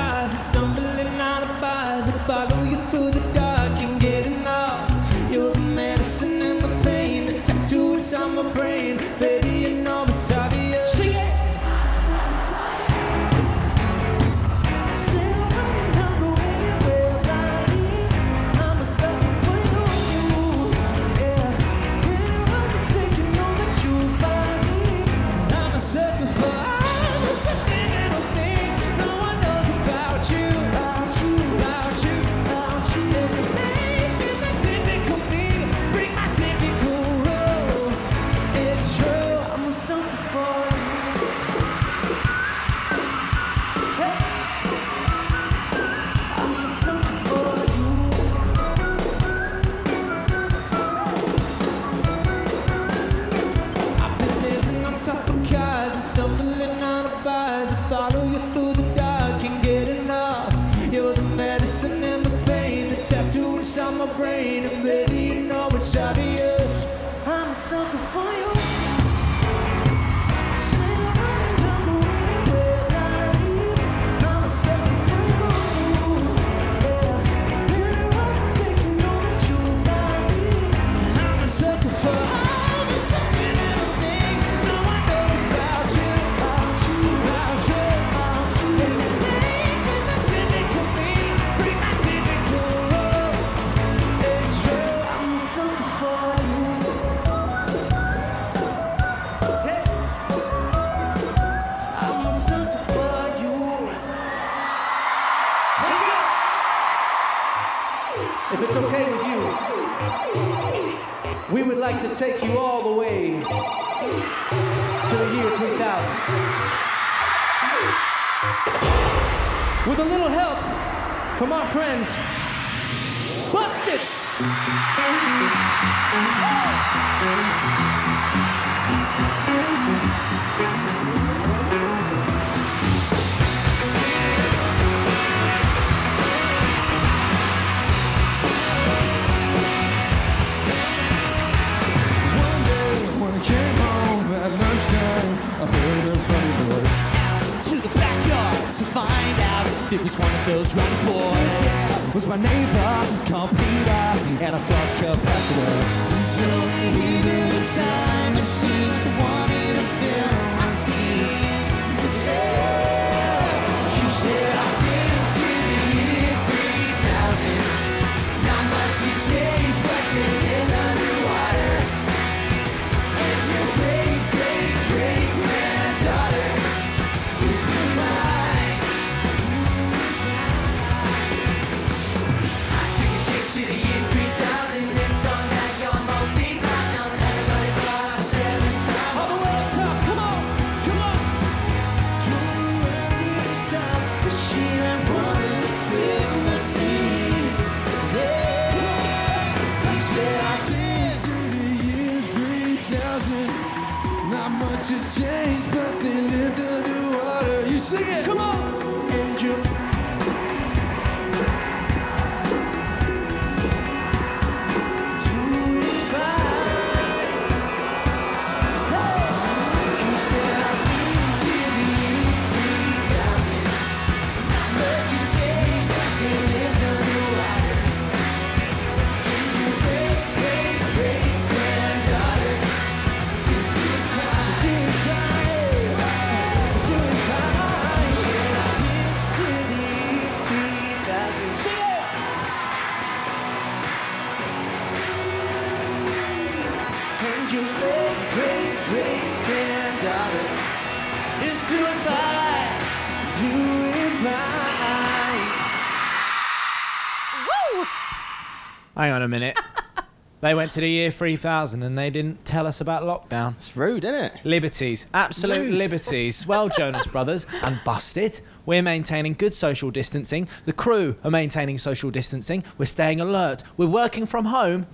Speaker 3: Hang on a minute. they went to the year 3000 and they didn't tell us about lockdown. It's
Speaker 4: rude, isn't it?
Speaker 3: Liberties. Absolute liberties. Well, Jonas Brothers and Busted. We're maintaining good social distancing. The crew are maintaining social distancing. We're staying alert. We're working from home,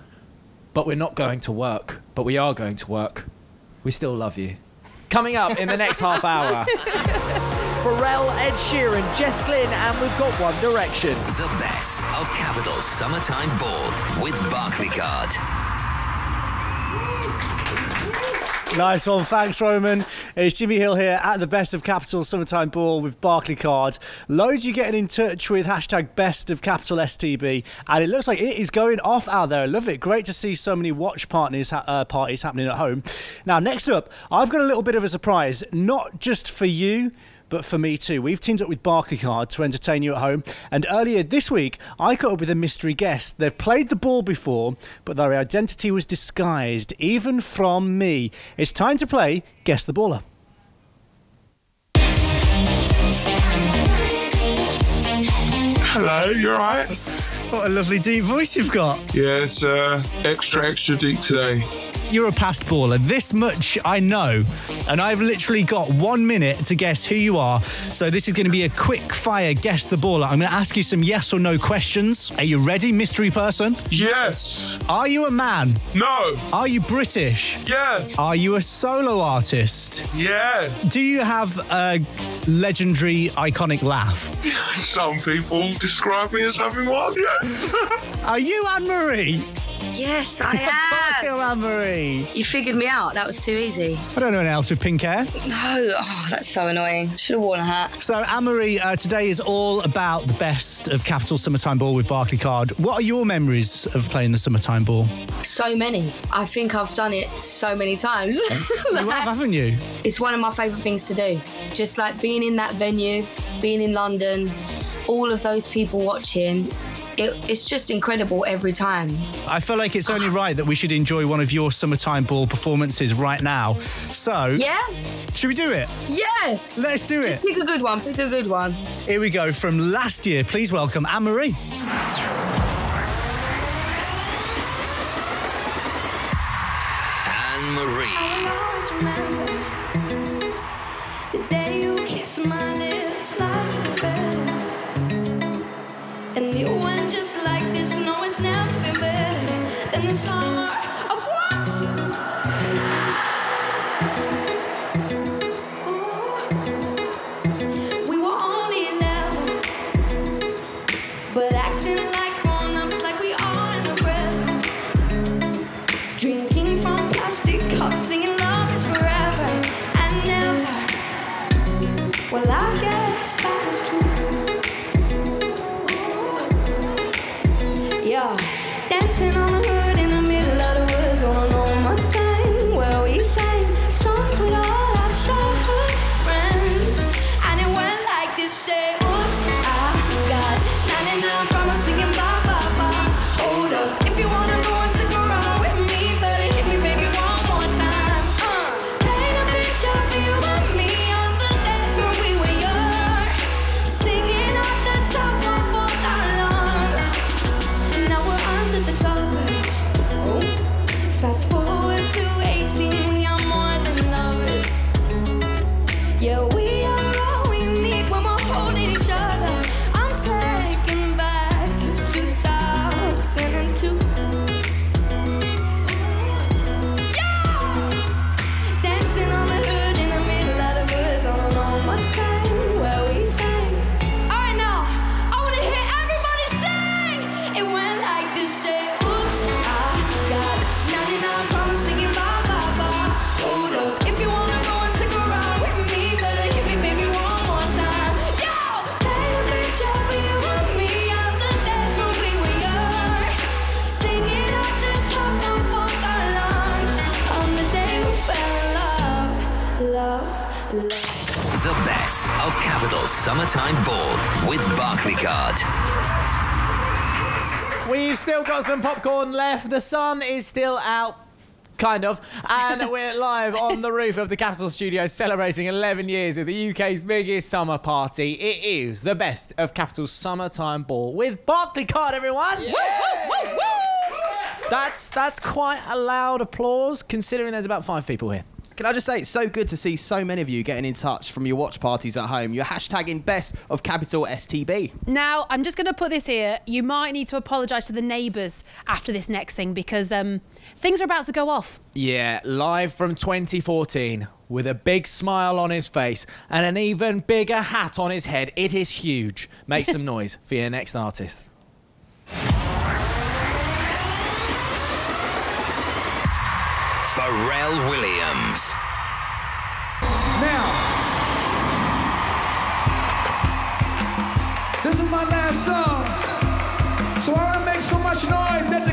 Speaker 3: but we're not going to work. But we are going to work. We still love you. Coming up in the next half hour.
Speaker 18: Pharrell, Ed Sheeran, Jess Glynne, and we've got One Direction.
Speaker 19: Capital Summertime Ball with Barclaycard.
Speaker 5: Nice one. Thanks, Roman. It's Jimmy Hill here at the Best of Capital Summertime Ball with Barclaycard. Loads you getting in touch with hashtag Best of Capital STB, and it looks like it is going off out there. I love it. Great to see so many watch partners uh, parties happening at home. Now, next up, I've got a little bit of a surprise, not just for you but for me too. We've teamed up with Barclaycard to entertain you at home. And earlier this week, I caught up with a mystery guest. They've played the ball before, but their identity was disguised, even from me. It's time to play Guess the Baller.
Speaker 20: Hello, you're right.
Speaker 5: What a lovely deep voice you've got.
Speaker 20: Yeah, it's uh, extra, extra deep today.
Speaker 5: You're a past baller. This much I know. And I've literally got one minute to guess who you are. So this is going to be a quick fire guess the baller. I'm going to ask you some yes or no questions. Are you ready, mystery person?
Speaker 20: Yes.
Speaker 5: Are you a man?
Speaker 20: No.
Speaker 5: Are you British?
Speaker 20: Yes.
Speaker 5: Are you a solo artist?
Speaker 20: Yes.
Speaker 5: Do you have a legendary, iconic laugh?
Speaker 20: Some people describe me as having one, yes.
Speaker 5: Are you Anne Marie?
Speaker 18: Yes, I am.
Speaker 5: Anne Marie.
Speaker 18: You figured me out. That was too easy.
Speaker 5: I don't know anyone else with pink hair.
Speaker 18: No, oh, that's so annoying. Should have worn a hat.
Speaker 5: So, Anne Marie, uh, today is all about the best of Capital Summertime Ball with Barclaycard. What are your memories of playing the Summertime Ball?
Speaker 18: So many. I think I've done it so many times.
Speaker 5: you have, haven't you?
Speaker 18: It's one of my favourite things to do. Just like being in that venue, being in London, all of those people watching. It, it's just incredible every time.
Speaker 5: I feel like it's only right that we should enjoy one of your Summertime Ball performances right now. So,
Speaker 18: Yeah?
Speaker 5: should we do it?
Speaker 18: Yes!
Speaker 5: Let's do it.
Speaker 18: Pick a good one. Pick a good one.
Speaker 5: Here we go from last year. Please welcome Anne Marie.
Speaker 19: Anne Marie.
Speaker 1: It's never been better than the summer
Speaker 19: Summertime Ball with Barclaycard.
Speaker 3: We've still got some popcorn left. The sun is still out. Kind of. And we're live on the roof of the Capital Studios celebrating 11 years of the UK's biggest summer party. It is the best of Capital's summertime ball with Barclaycard, everyone. That's that's quite a loud applause considering there's about five people here.
Speaker 4: Can I just say, it's so good to see so many of you getting in touch from your watch parties at home. You're hashtagging best of capital STB.
Speaker 2: Now, I'm just going to put this here. You might need to apologise to the neighbours after this next thing because um, things are about to go off.
Speaker 3: Yeah, live from 2014 with a big smile on his face and an even bigger hat on his head. It is huge. Make some noise for your next artist.
Speaker 19: Pharrell Williams.
Speaker 21: Now, this is my last song, so I want to make so much noise that the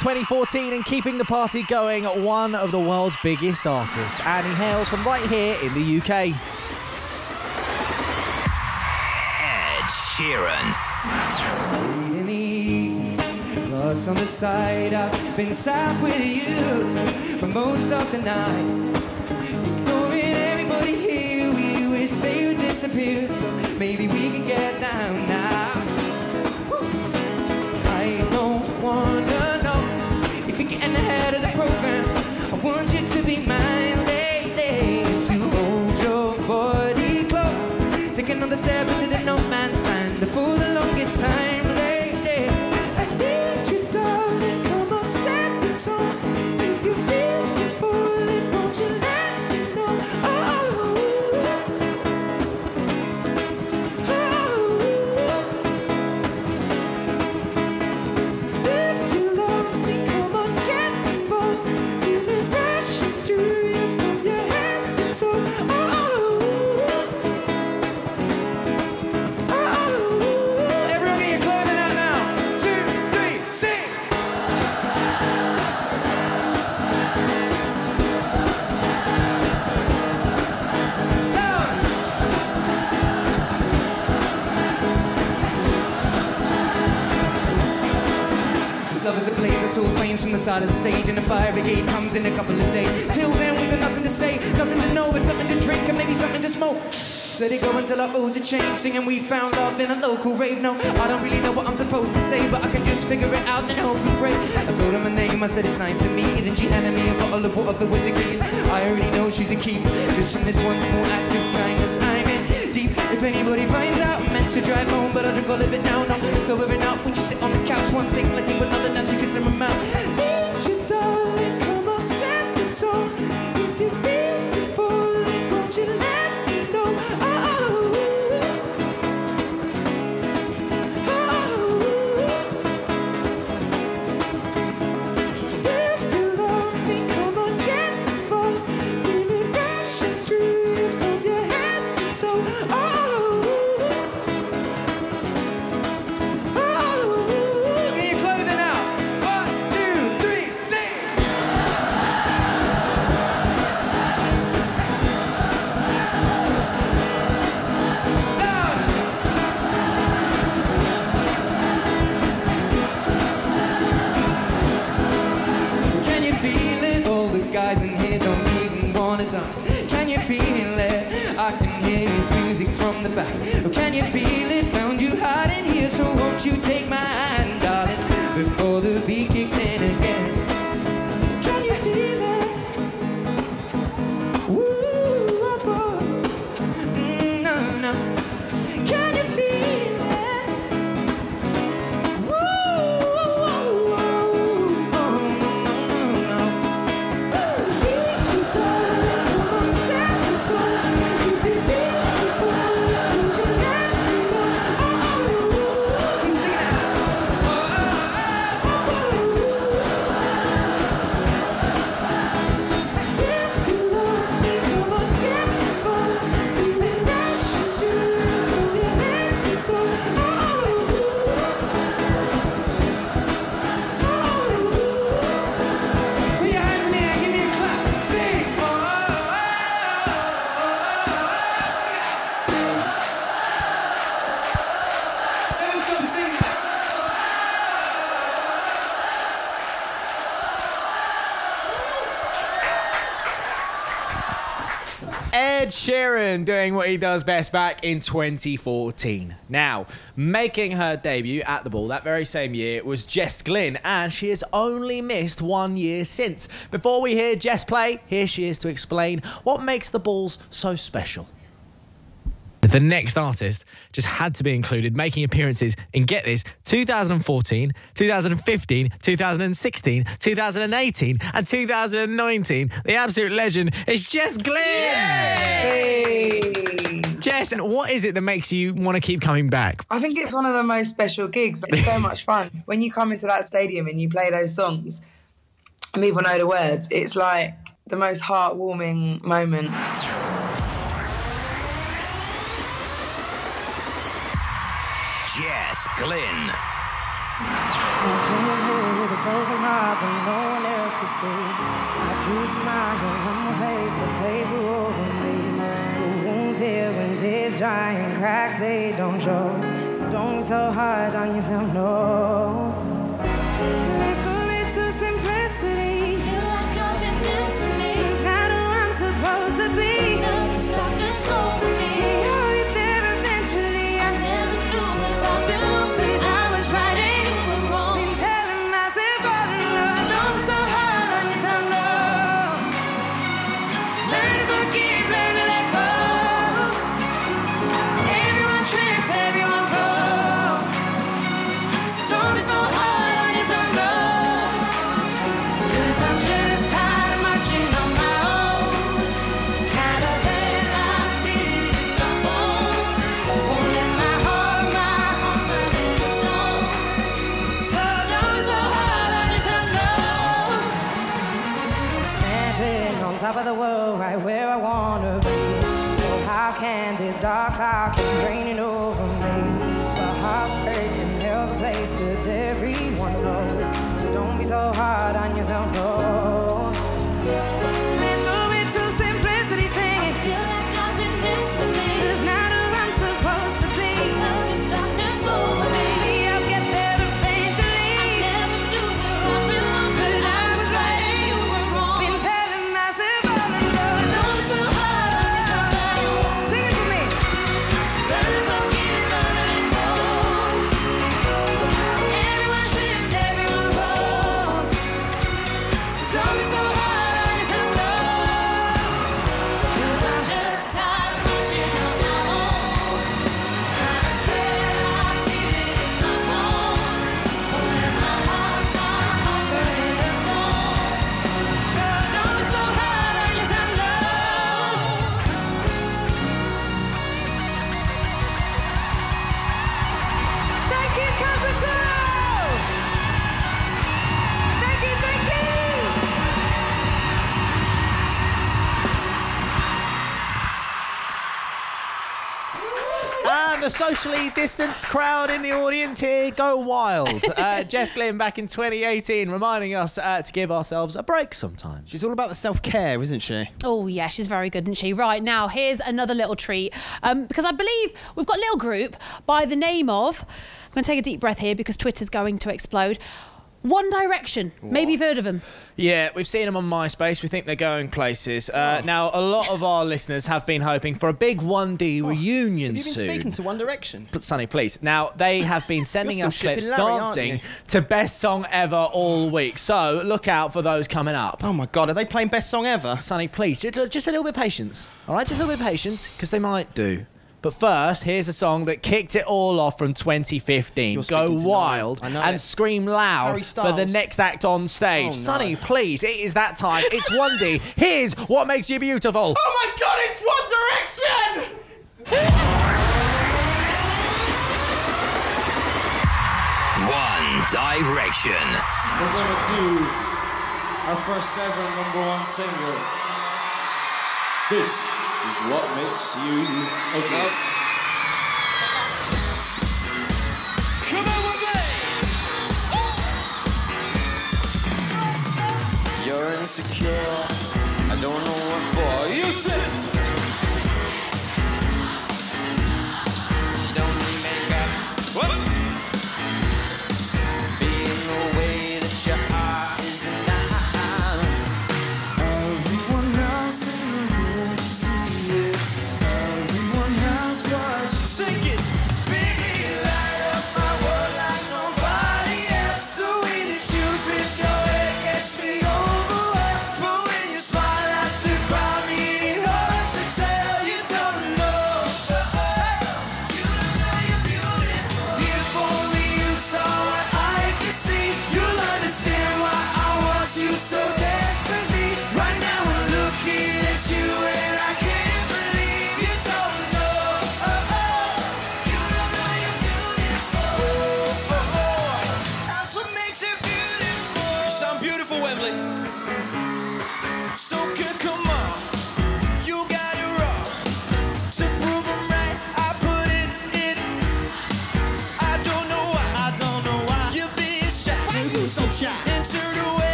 Speaker 3: 2014 and keeping the party going, one of the world's biggest artists. And he hails from right here in the UK.
Speaker 19: Ed Sheeran.
Speaker 22: On the side, I've been with you for most of the night. Ignoring everybody here, we wish they would disappear, so maybe we get down now. step Until our moods are changed. Singing we found love in a local rave. No, I don't really know what I'm supposed to say, but I can just figure it out and hope and pray. I told her my name, I said it's nice to meet you. Then she handed me a bottle of water for winter green. I already know she's a keep, just from this one small act of kindness. I'm in deep. If anybody finds out, I'm meant to drive home, but I'll drink all of it now. No, and out when you sit on the couch. One thing led to another, you feel it? Found you hiding here, so won't you take my
Speaker 23: best back in 2014. Now, making her debut at the ball that very same year was Jess Glynne, and she has only missed one year since. Before we hear Jess play, here she is to explain what makes the balls so special.
Speaker 3: The next artist just had to be included, making appearances in get this 2014, 2015, 2016, 2018, and 2019. The absolute legend is Jess Glynne. Jess, and what is it that makes you want to keep coming back?
Speaker 24: I think it's one of the most special gigs. It's so much fun. When you come into that stadium and you play those songs and people know the words, it's like the most heartwarming moment.
Speaker 19: Jess
Speaker 25: Glynne. Here a broken heart that no one else could see. I drew a smile on my face, a paper over me. The wounds heal when tears dry and cracks they don't show. So don't be so hard on yourself, no. Let's to. The
Speaker 3: socially distanced crowd in the audience here go wild. Uh, Jess Glynne back in 2018 reminding us uh, to give ourselves a break sometimes.
Speaker 4: She's all about the self care, isn't she?
Speaker 2: Oh, yeah, she's very good, isn't she? Right, now, here's another little treat. Um, because I believe we've got a little group by the name of. I'm going to take a deep breath here because Twitter's going to explode. One Direction. Maybe you've heard of them.
Speaker 3: Yeah, we've seen them on MySpace. We think they're going places. Uh, Now, a lot of our listeners have been hoping for a big 1D reunion
Speaker 4: Have you been
Speaker 3: soon.
Speaker 4: speaking to One Direction?
Speaker 3: But Sonny, please. Now they have been sending us clips
Speaker 4: Larry,
Speaker 3: dancing to best song ever all week. So look out for those coming up.
Speaker 4: Oh my God, are they playing best song ever?
Speaker 3: Sonny, please, just a little bit of patience. All right, just a little bit of patience because they might do. But first, here's a song that kicked it all off from 2015.
Speaker 4: You're
Speaker 3: Go wild
Speaker 4: Niall. I know
Speaker 3: and
Speaker 4: it.
Speaker 3: scream loud for the next act on stage.
Speaker 4: Oh, no.
Speaker 3: Sonny, please, it is that time. It's 1D. Here's what makes you beautiful.
Speaker 4: Oh my God, it's One Direction!
Speaker 1: One Direction.
Speaker 8: We're gonna do our first ever number one single. This is what makes you okay. Come on with me! You're insecure. I don't know what for. You said.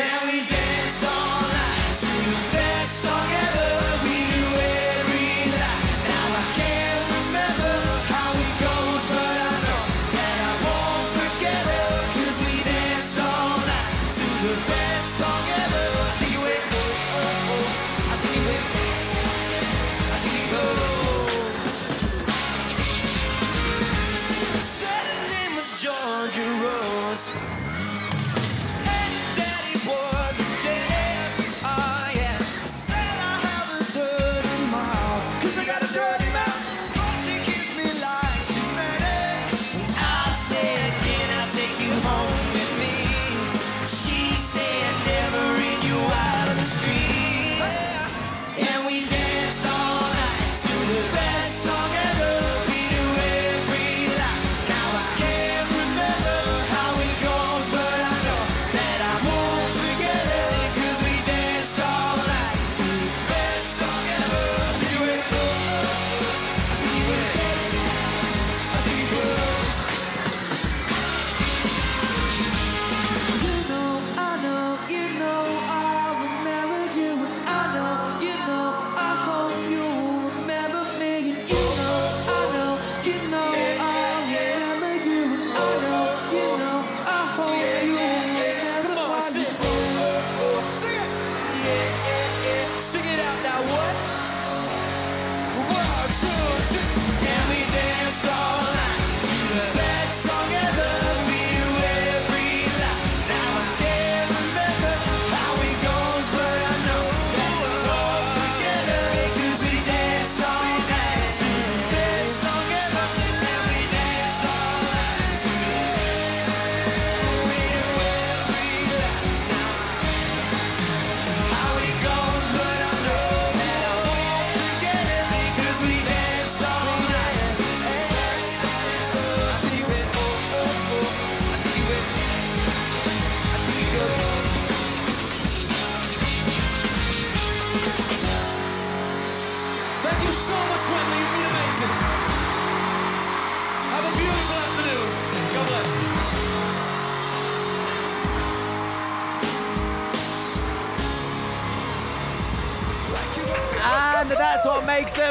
Speaker 8: Now we dance all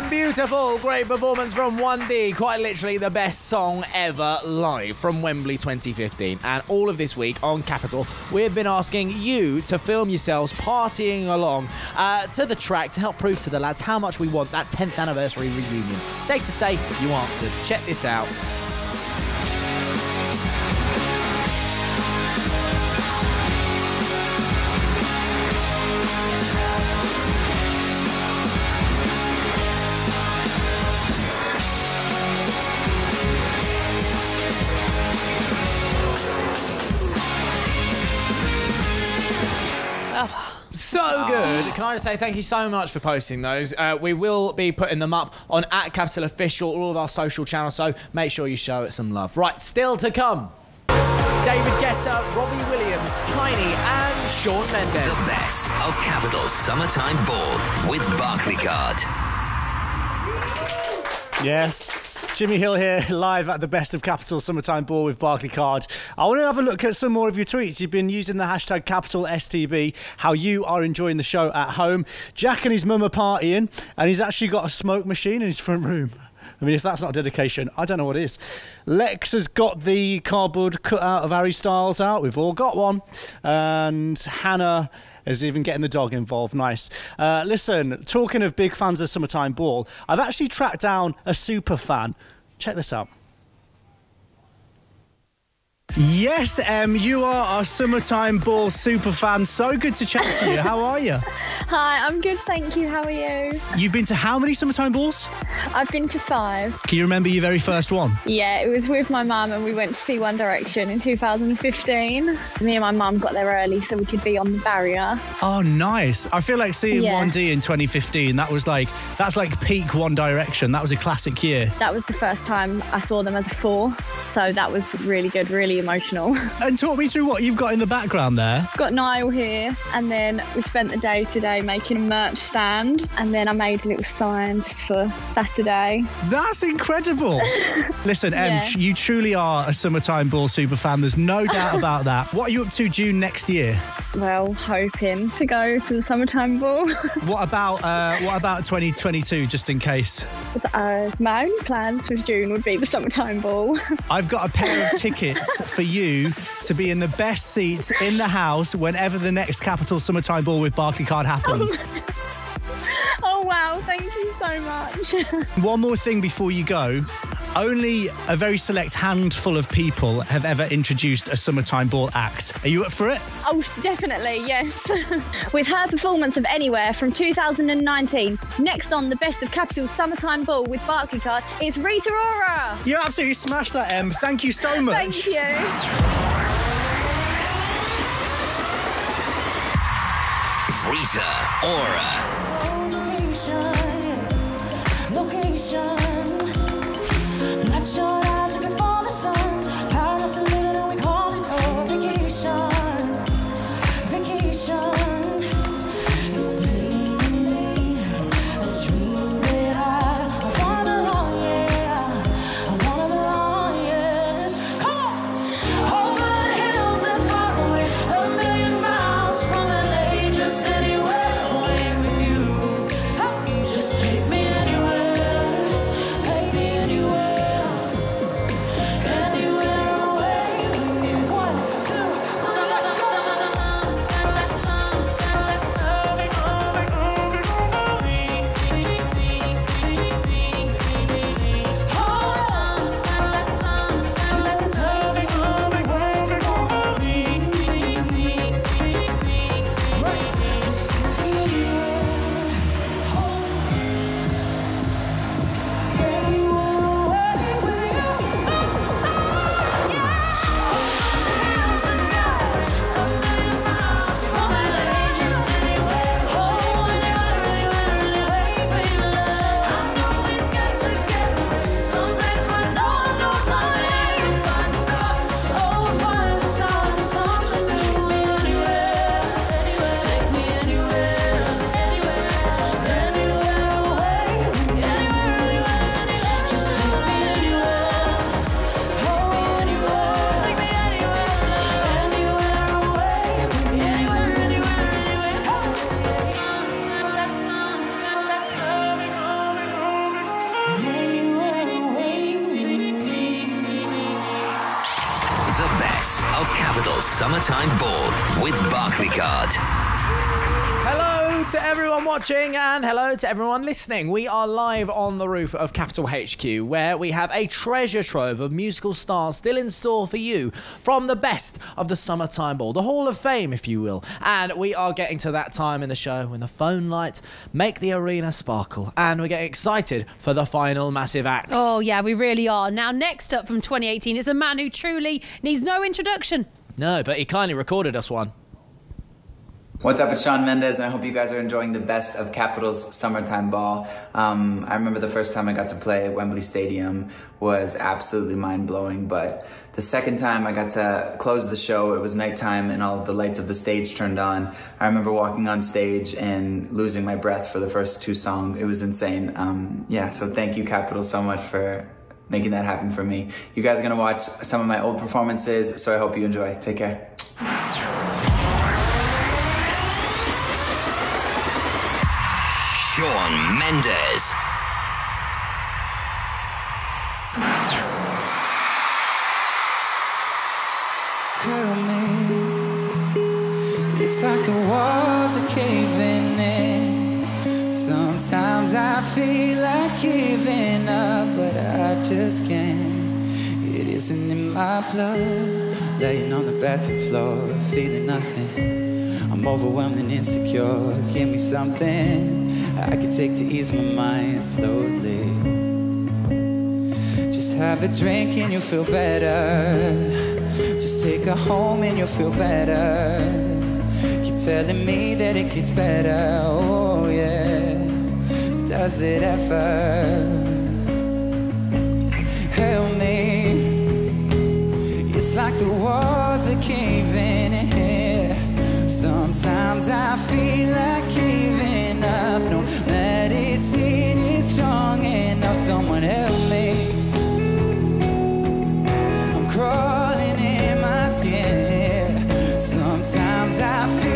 Speaker 8: beautiful.
Speaker 3: Great performance from 1D. Quite literally the best song ever live from Wembley 2015. And all of this week on Capital, we've been asking you to film yourselves partying along uh, to the track to help prove to the lads how much we want that 10th anniversary reunion. Safe to say, you answered. Check this out. Can I just say thank you so much for posting those? Uh, we will be putting them up on at Capital Official, all of our social channels, so make sure you show it some love. Right, still to come. David Guetta, Robbie Williams, Tinie, and Shawn Mendes.
Speaker 1: The best of Capital's Summertime Ball with Barclaycard.
Speaker 5: Yes, Jimmy Hill here, live at the best of Capital Summertime Ball with Barclaycard. I want to have a look at some more of your tweets. You've been using the hashtag Capital STB, how you are enjoying the show at home. Jack and his mum are partying, and he's actually got a smoke machine in his front room. I mean, if that's not dedication, I don't know what is. Lex has got the cardboard cutout of Harry Styles out. We've all got one. And Hannah is even getting the dog involved. Nice. Uh, listen, talking of big fans of Summertime Ball, I've actually tracked down a super fan. Check this out. Yes, Em, you are our Summertime Ball super fan. So good to chat to you. How are you?
Speaker 26: Hi, I'm good, thank you. How are you?
Speaker 5: You've been to how many Summertime Balls?
Speaker 26: I've been to five.
Speaker 5: Can you remember your very first one?
Speaker 26: Yeah, it was with my mum and we went to see One Direction in 2015. Me and my mum got there early so we could be on the barrier.
Speaker 5: Oh, nice. I feel like seeing
Speaker 26: Yeah.
Speaker 5: 1D in 2015, that was like, that's like peak One Direction. That was a classic year.
Speaker 26: That was the first time I saw them as a four, so that was really good, really really emotional.
Speaker 5: And talk me through what you've got in the background there.
Speaker 26: Got Niall here, and then we spent the day today making a merch stand, and then I made a little sign just for Saturday.
Speaker 5: That's incredible. Listen, Em,
Speaker 26: Yeah.
Speaker 5: you truly are a summertime ball super fan. There's no doubt about that. What are you up to June next year?
Speaker 26: Well, hoping to go to the summertime ball.
Speaker 5: What about uh, what about 2022, just in case?
Speaker 26: uh, my only plans for June would be the summertime ball.
Speaker 5: I've got a pair of tickets for you to be in the best seats in the house whenever the next Capital Summertime Ball with Barclaycard happens.
Speaker 26: oh wow, thank you so much.
Speaker 5: One more thing before you go. Only a very select handful of people have ever introduced a Summertime Ball act. Are you up for it?
Speaker 26: Oh, definitely, yes. With her performance of Anywhere from 2019, next on the Best of Capital's Summertime Ball with Barclaycard, it's Rita Ora.
Speaker 5: You absolutely smashed that, Em. Thank you so much.
Speaker 26: Thank you.
Speaker 19: Rita Ora.
Speaker 1: Location, location. Bloodshot eyes
Speaker 3: watching and hello to everyone listening. We are live on the roof of Capital HQ where we have a treasure trove of musical stars still in store for you from the best of the Summertime Ball, the Hall of Fame, if you will. And we are getting to that time in the show when the phone lights make the arena sparkle and we're getting excited for the final massive act.
Speaker 2: Oh, yeah, we really are. Now, next up from 2018 is a man who truly needs no introduction.
Speaker 3: No, but he kindly recorded us one.
Speaker 27: What's up? It's Shawn Mendes, and I hope you guys are enjoying the best of Capital's summertime ball. Um, I remember the first time I got to play at Wembley Stadium was absolutely mind blowing, but the second time I got to close the show, it was nighttime and all the lights of the stage turned on. I remember walking on stage and losing my breath for the first two songs. It was insane. Um, yeah, so thank you, Capital, so much for making that happen for me. You guys are gonna watch some of my old performances, so I hope you enjoy. Take care.
Speaker 19: Shawn Mendes.
Speaker 28: Me. It's like the walls are caving in. Sometimes I feel like giving up, but I just can't. It isn't in my blood. Laying on the bathroom floor, feeling nothing. I'm overwhelmed and insecure. Give me something I could take to ease my mind slowly. Just have a drink and you'll feel better. Just take her home and you'll feel better. Keep telling me that it gets better. Oh, yeah. Does it ever? Help me. It's like
Speaker 25: the walls are caving in here. Sometimes I feel like caving have no medicine is strong enough. Someone help me. I'm crawling in my skin. Sometimes I feel.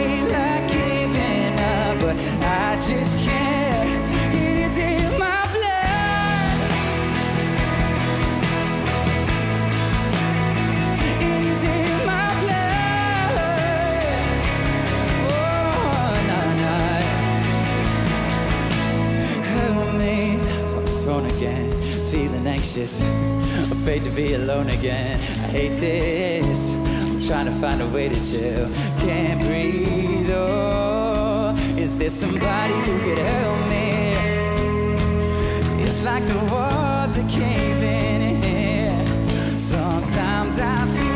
Speaker 25: anxious, afraid to be alone again. I hate this. I'm trying to find a way to chill. Can't breathe. Oh, is there somebody who could help me? It's like the walls are caving in. Sometimes I feel.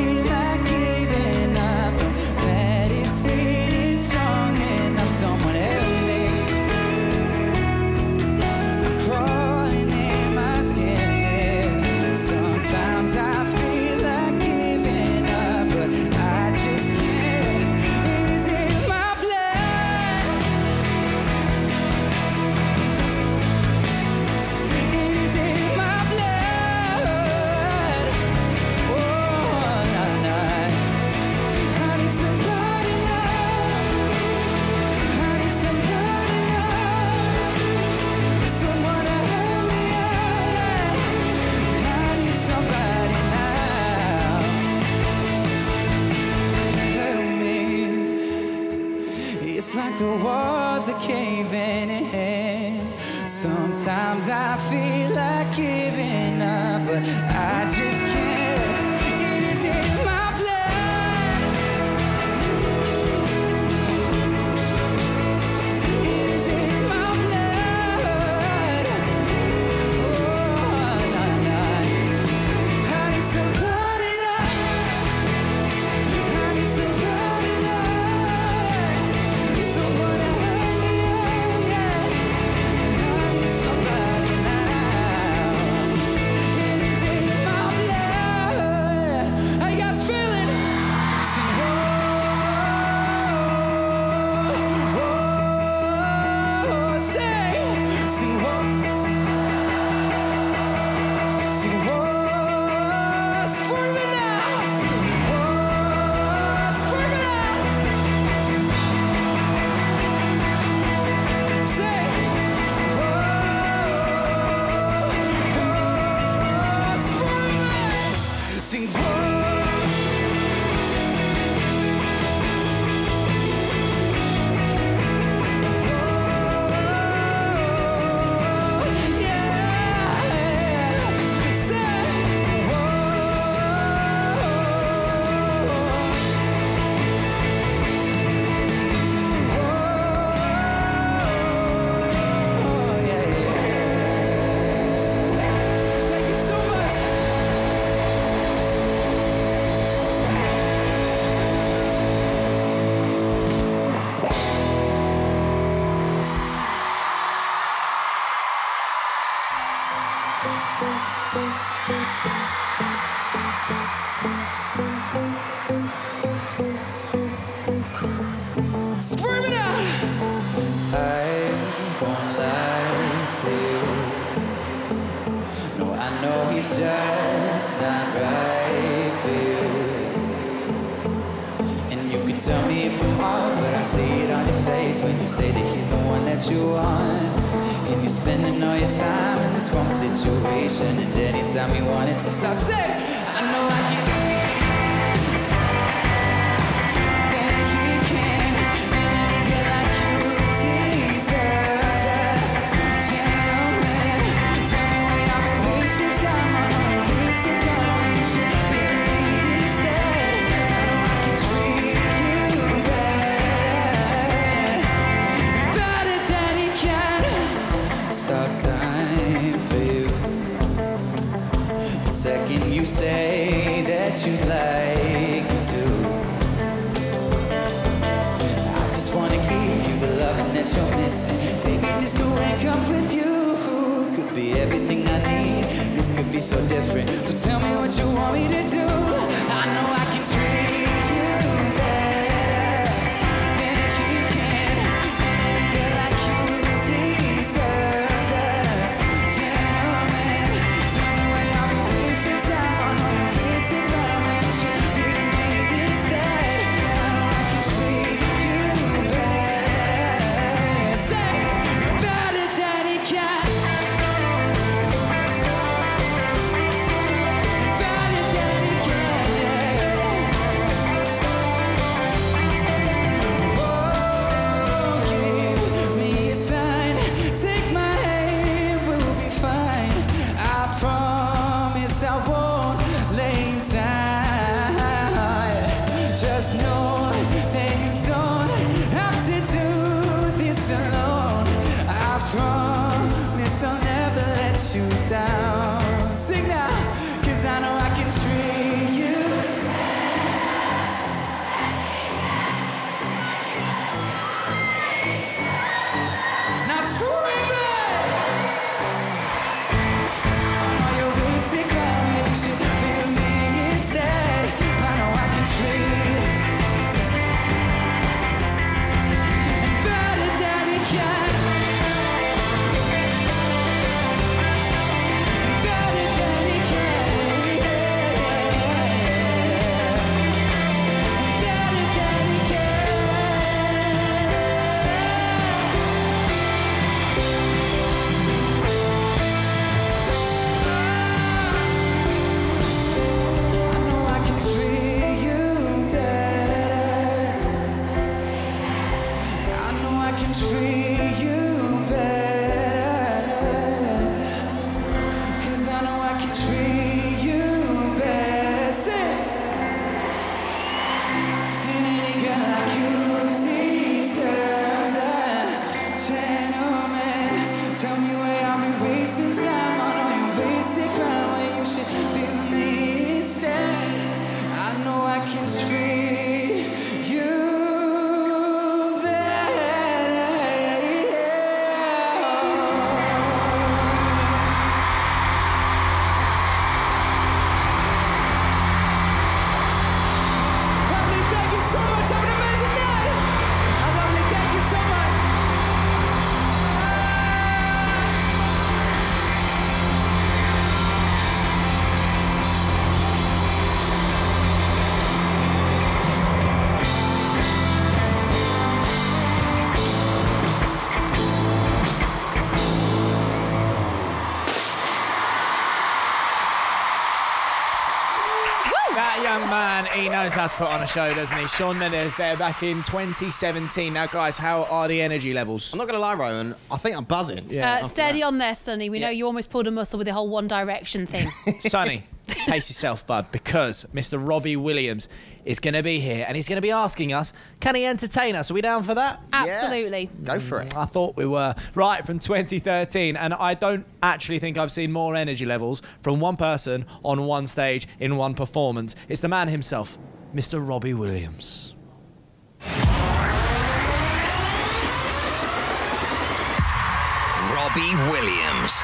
Speaker 25: that Baby, just to wake up with you Could be everything I need. This could be so different. So tell me what you want me to do.
Speaker 3: How to put on a show, doesn't he? Shawn Mendes there back in 2017. Now, guys, how are the energy levels?
Speaker 4: I'm not going to lie, Roman. I think I'm buzzing.
Speaker 2: uh, steady on there, Sonny. We know you almost pulled a muscle with the whole One Direction thing.
Speaker 3: Sonny, pace yourself, bud, because Mr. Robbie Williams is going to be here and he's going to be asking us, can he entertain us? Are we down for that?
Speaker 2: Absolutely.
Speaker 4: Go for it.
Speaker 3: I thought we were. Right, from 2013. And I don't actually think I've seen more energy levels from one person on one stage in one performance. It's the man himself, Mr. Robbie Williams.
Speaker 29: Robbie Williams.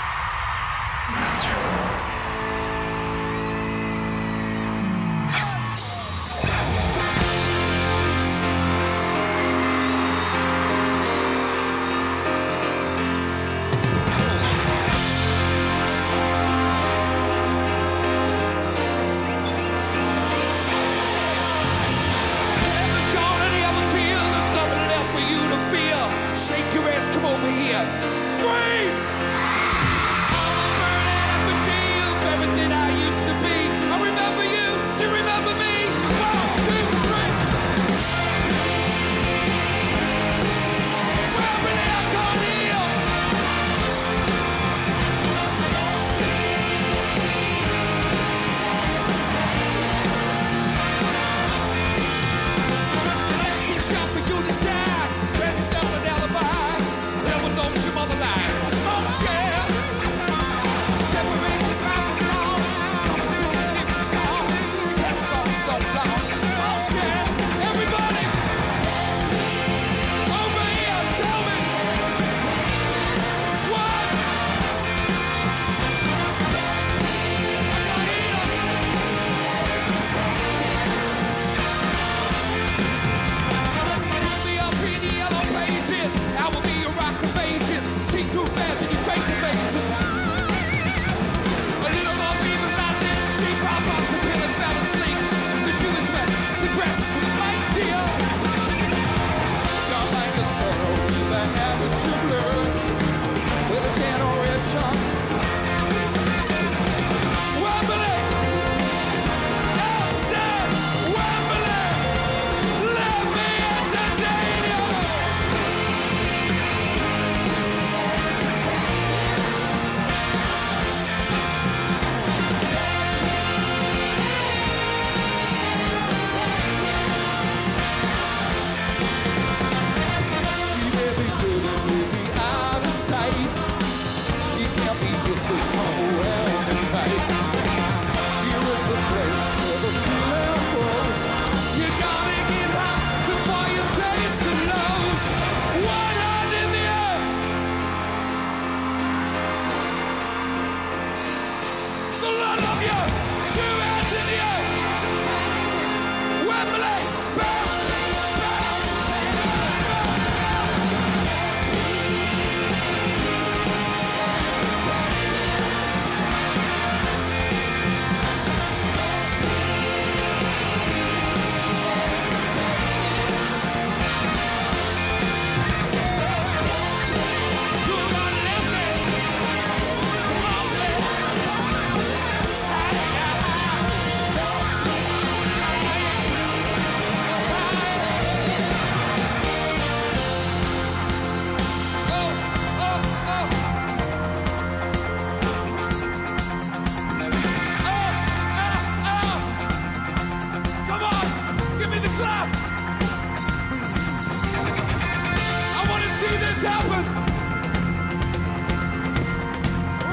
Speaker 30: happen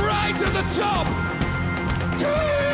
Speaker 30: right at the
Speaker 13: top.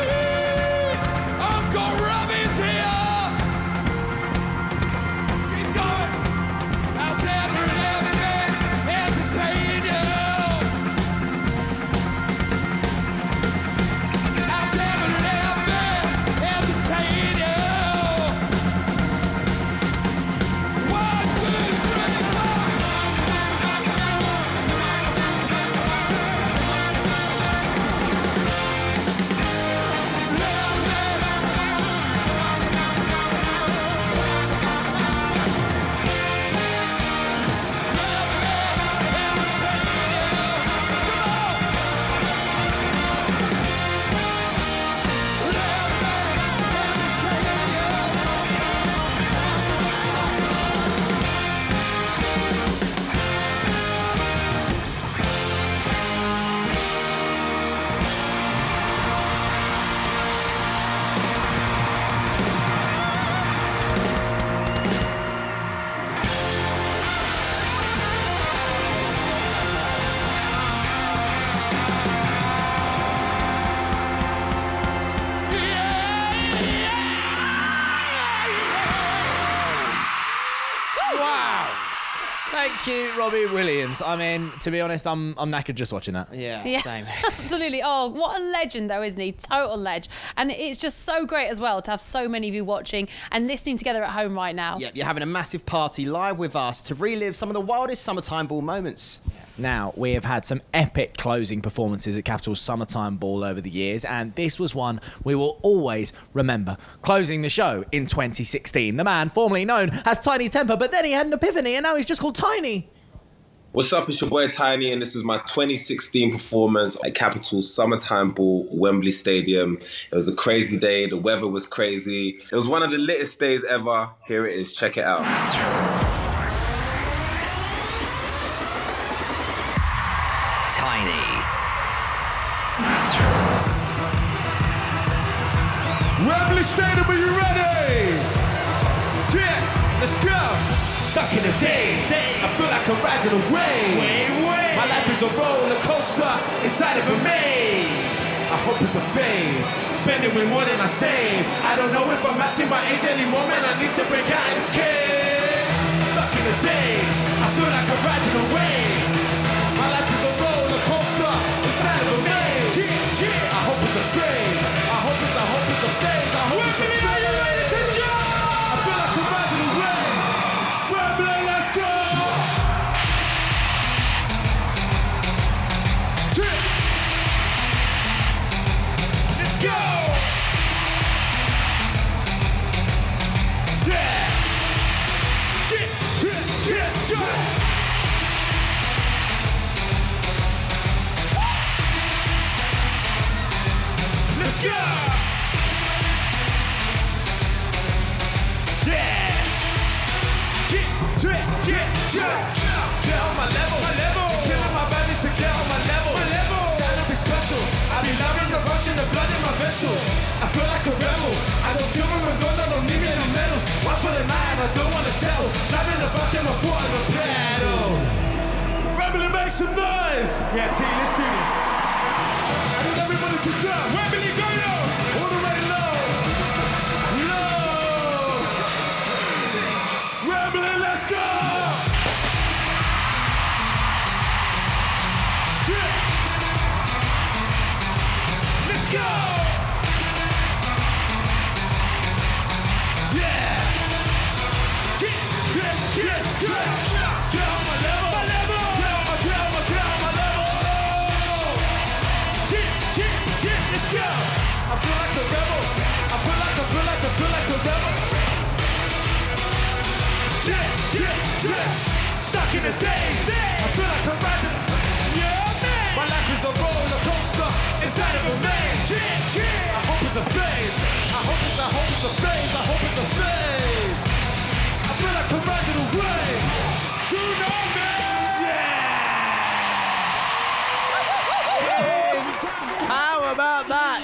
Speaker 3: Robbie Williams. I mean, to be honest, I'm I'm knackered just watching that.
Speaker 4: Yeah,
Speaker 2: Yeah, same. absolutely. Oh, what a legend, though, isn't he? Total ledge. And it's just so great as well to have so many of you watching and listening together at home right now.
Speaker 4: Yep, you're having a massive party live with us to relive some of the wildest summertime ball moments.
Speaker 3: Now, we have had some epic closing performances at Capital's Summertime Ball over the years, and this was one we will always remember. Closing the show in 2016, the man formerly known as Tinie Tempah, but then he had an epiphany, and now he's just called Tinie.
Speaker 31: What's up? It's your boy Tinie, and this is my 2016 performance at Capital's Summertime Ball, Wembley Stadium. It was a crazy day. The weather was crazy. It was one of the latest days ever. Here it is. Check it out.
Speaker 1: Tinie.
Speaker 13: Wembley Stadium, are you ready? Yeah, let's go. Stuck in the day, I feel like I'm riding a wave. My life is a roller coaster inside of a maze. I hope it's a phase. Spending way more than I save. I don't know if I'm matching my age anymore, man. I need to break out of this cage. Stuck in the days, I feel like I'm riding vessels. I feel like a rebel. I don't silver and gold, I don't need any medals. One for the night, I don't wanna settle. Driving the bus in my foot on the pedal. Rebel and make some noise! Yeah, T, let's do this. I need everybody to jump. Wembley, go yo! Chit. Stuck in the days. I feel like I'm riding. Yeah, man. My life is a roller coaster inside of a chit. I hope it's a phase. I hope it's, I hope it's a phase. I hope it's a phase.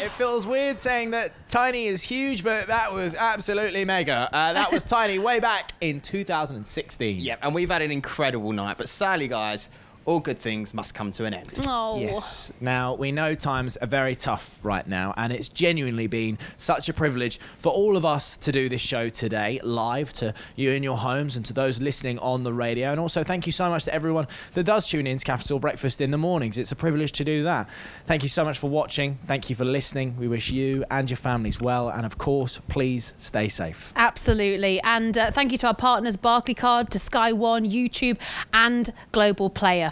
Speaker 3: It feels weird saying that Tinie is huge, but that was absolutely mega. Uh, that was Tinie way back in 2016.
Speaker 4: Yep, and we've had an incredible night. But sadly, guys, all good things must come to an end.
Speaker 2: Oh.
Speaker 3: Yes. Now, we know times are very tough right now, and it's genuinely been such a privilege for all of us to do this show today, live to you in your homes and to those listening on the radio. And also, thank you so much to everyone that does tune in to Capital Breakfast in the mornings. It's a privilege to do that. Thank you so much for watching. Thank you for listening. We wish you and your families well. And of course, please stay safe.
Speaker 2: Absolutely. And uh, thank you to our partners, Barclaycard, to Sky One, YouTube, and Global Player.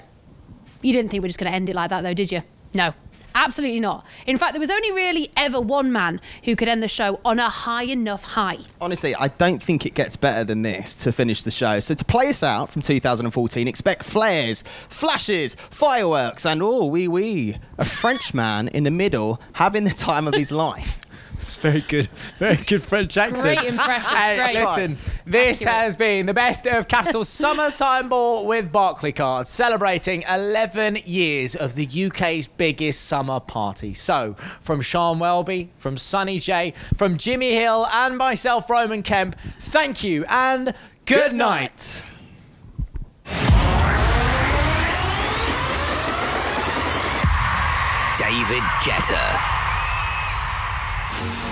Speaker 2: You didn't think we are just going to end it like that, though, did you? No. Absolutely not. In fact, there was only really ever one man who could end the show on a high enough high.
Speaker 4: Honestly, I don't think it gets better than this to finish the show. So to play us out from 2014, expect flares, flashes, fireworks, and oh, wee wee, a French man in the middle having the time of his life.
Speaker 3: It's very good, very good French accent.
Speaker 2: Great impression,
Speaker 3: And
Speaker 2: great.
Speaker 3: listen, this
Speaker 2: Accurate.
Speaker 3: has been the best of Capital Summertime Ball with Barclaycard, celebrating 11 years of the UK's biggest summer party. So, from Sian Welby, from Sonny Jay, from Jimmy Hill, and myself, Roman Kemp, thank you and good, night.
Speaker 19: David Guetta.
Speaker 1: It's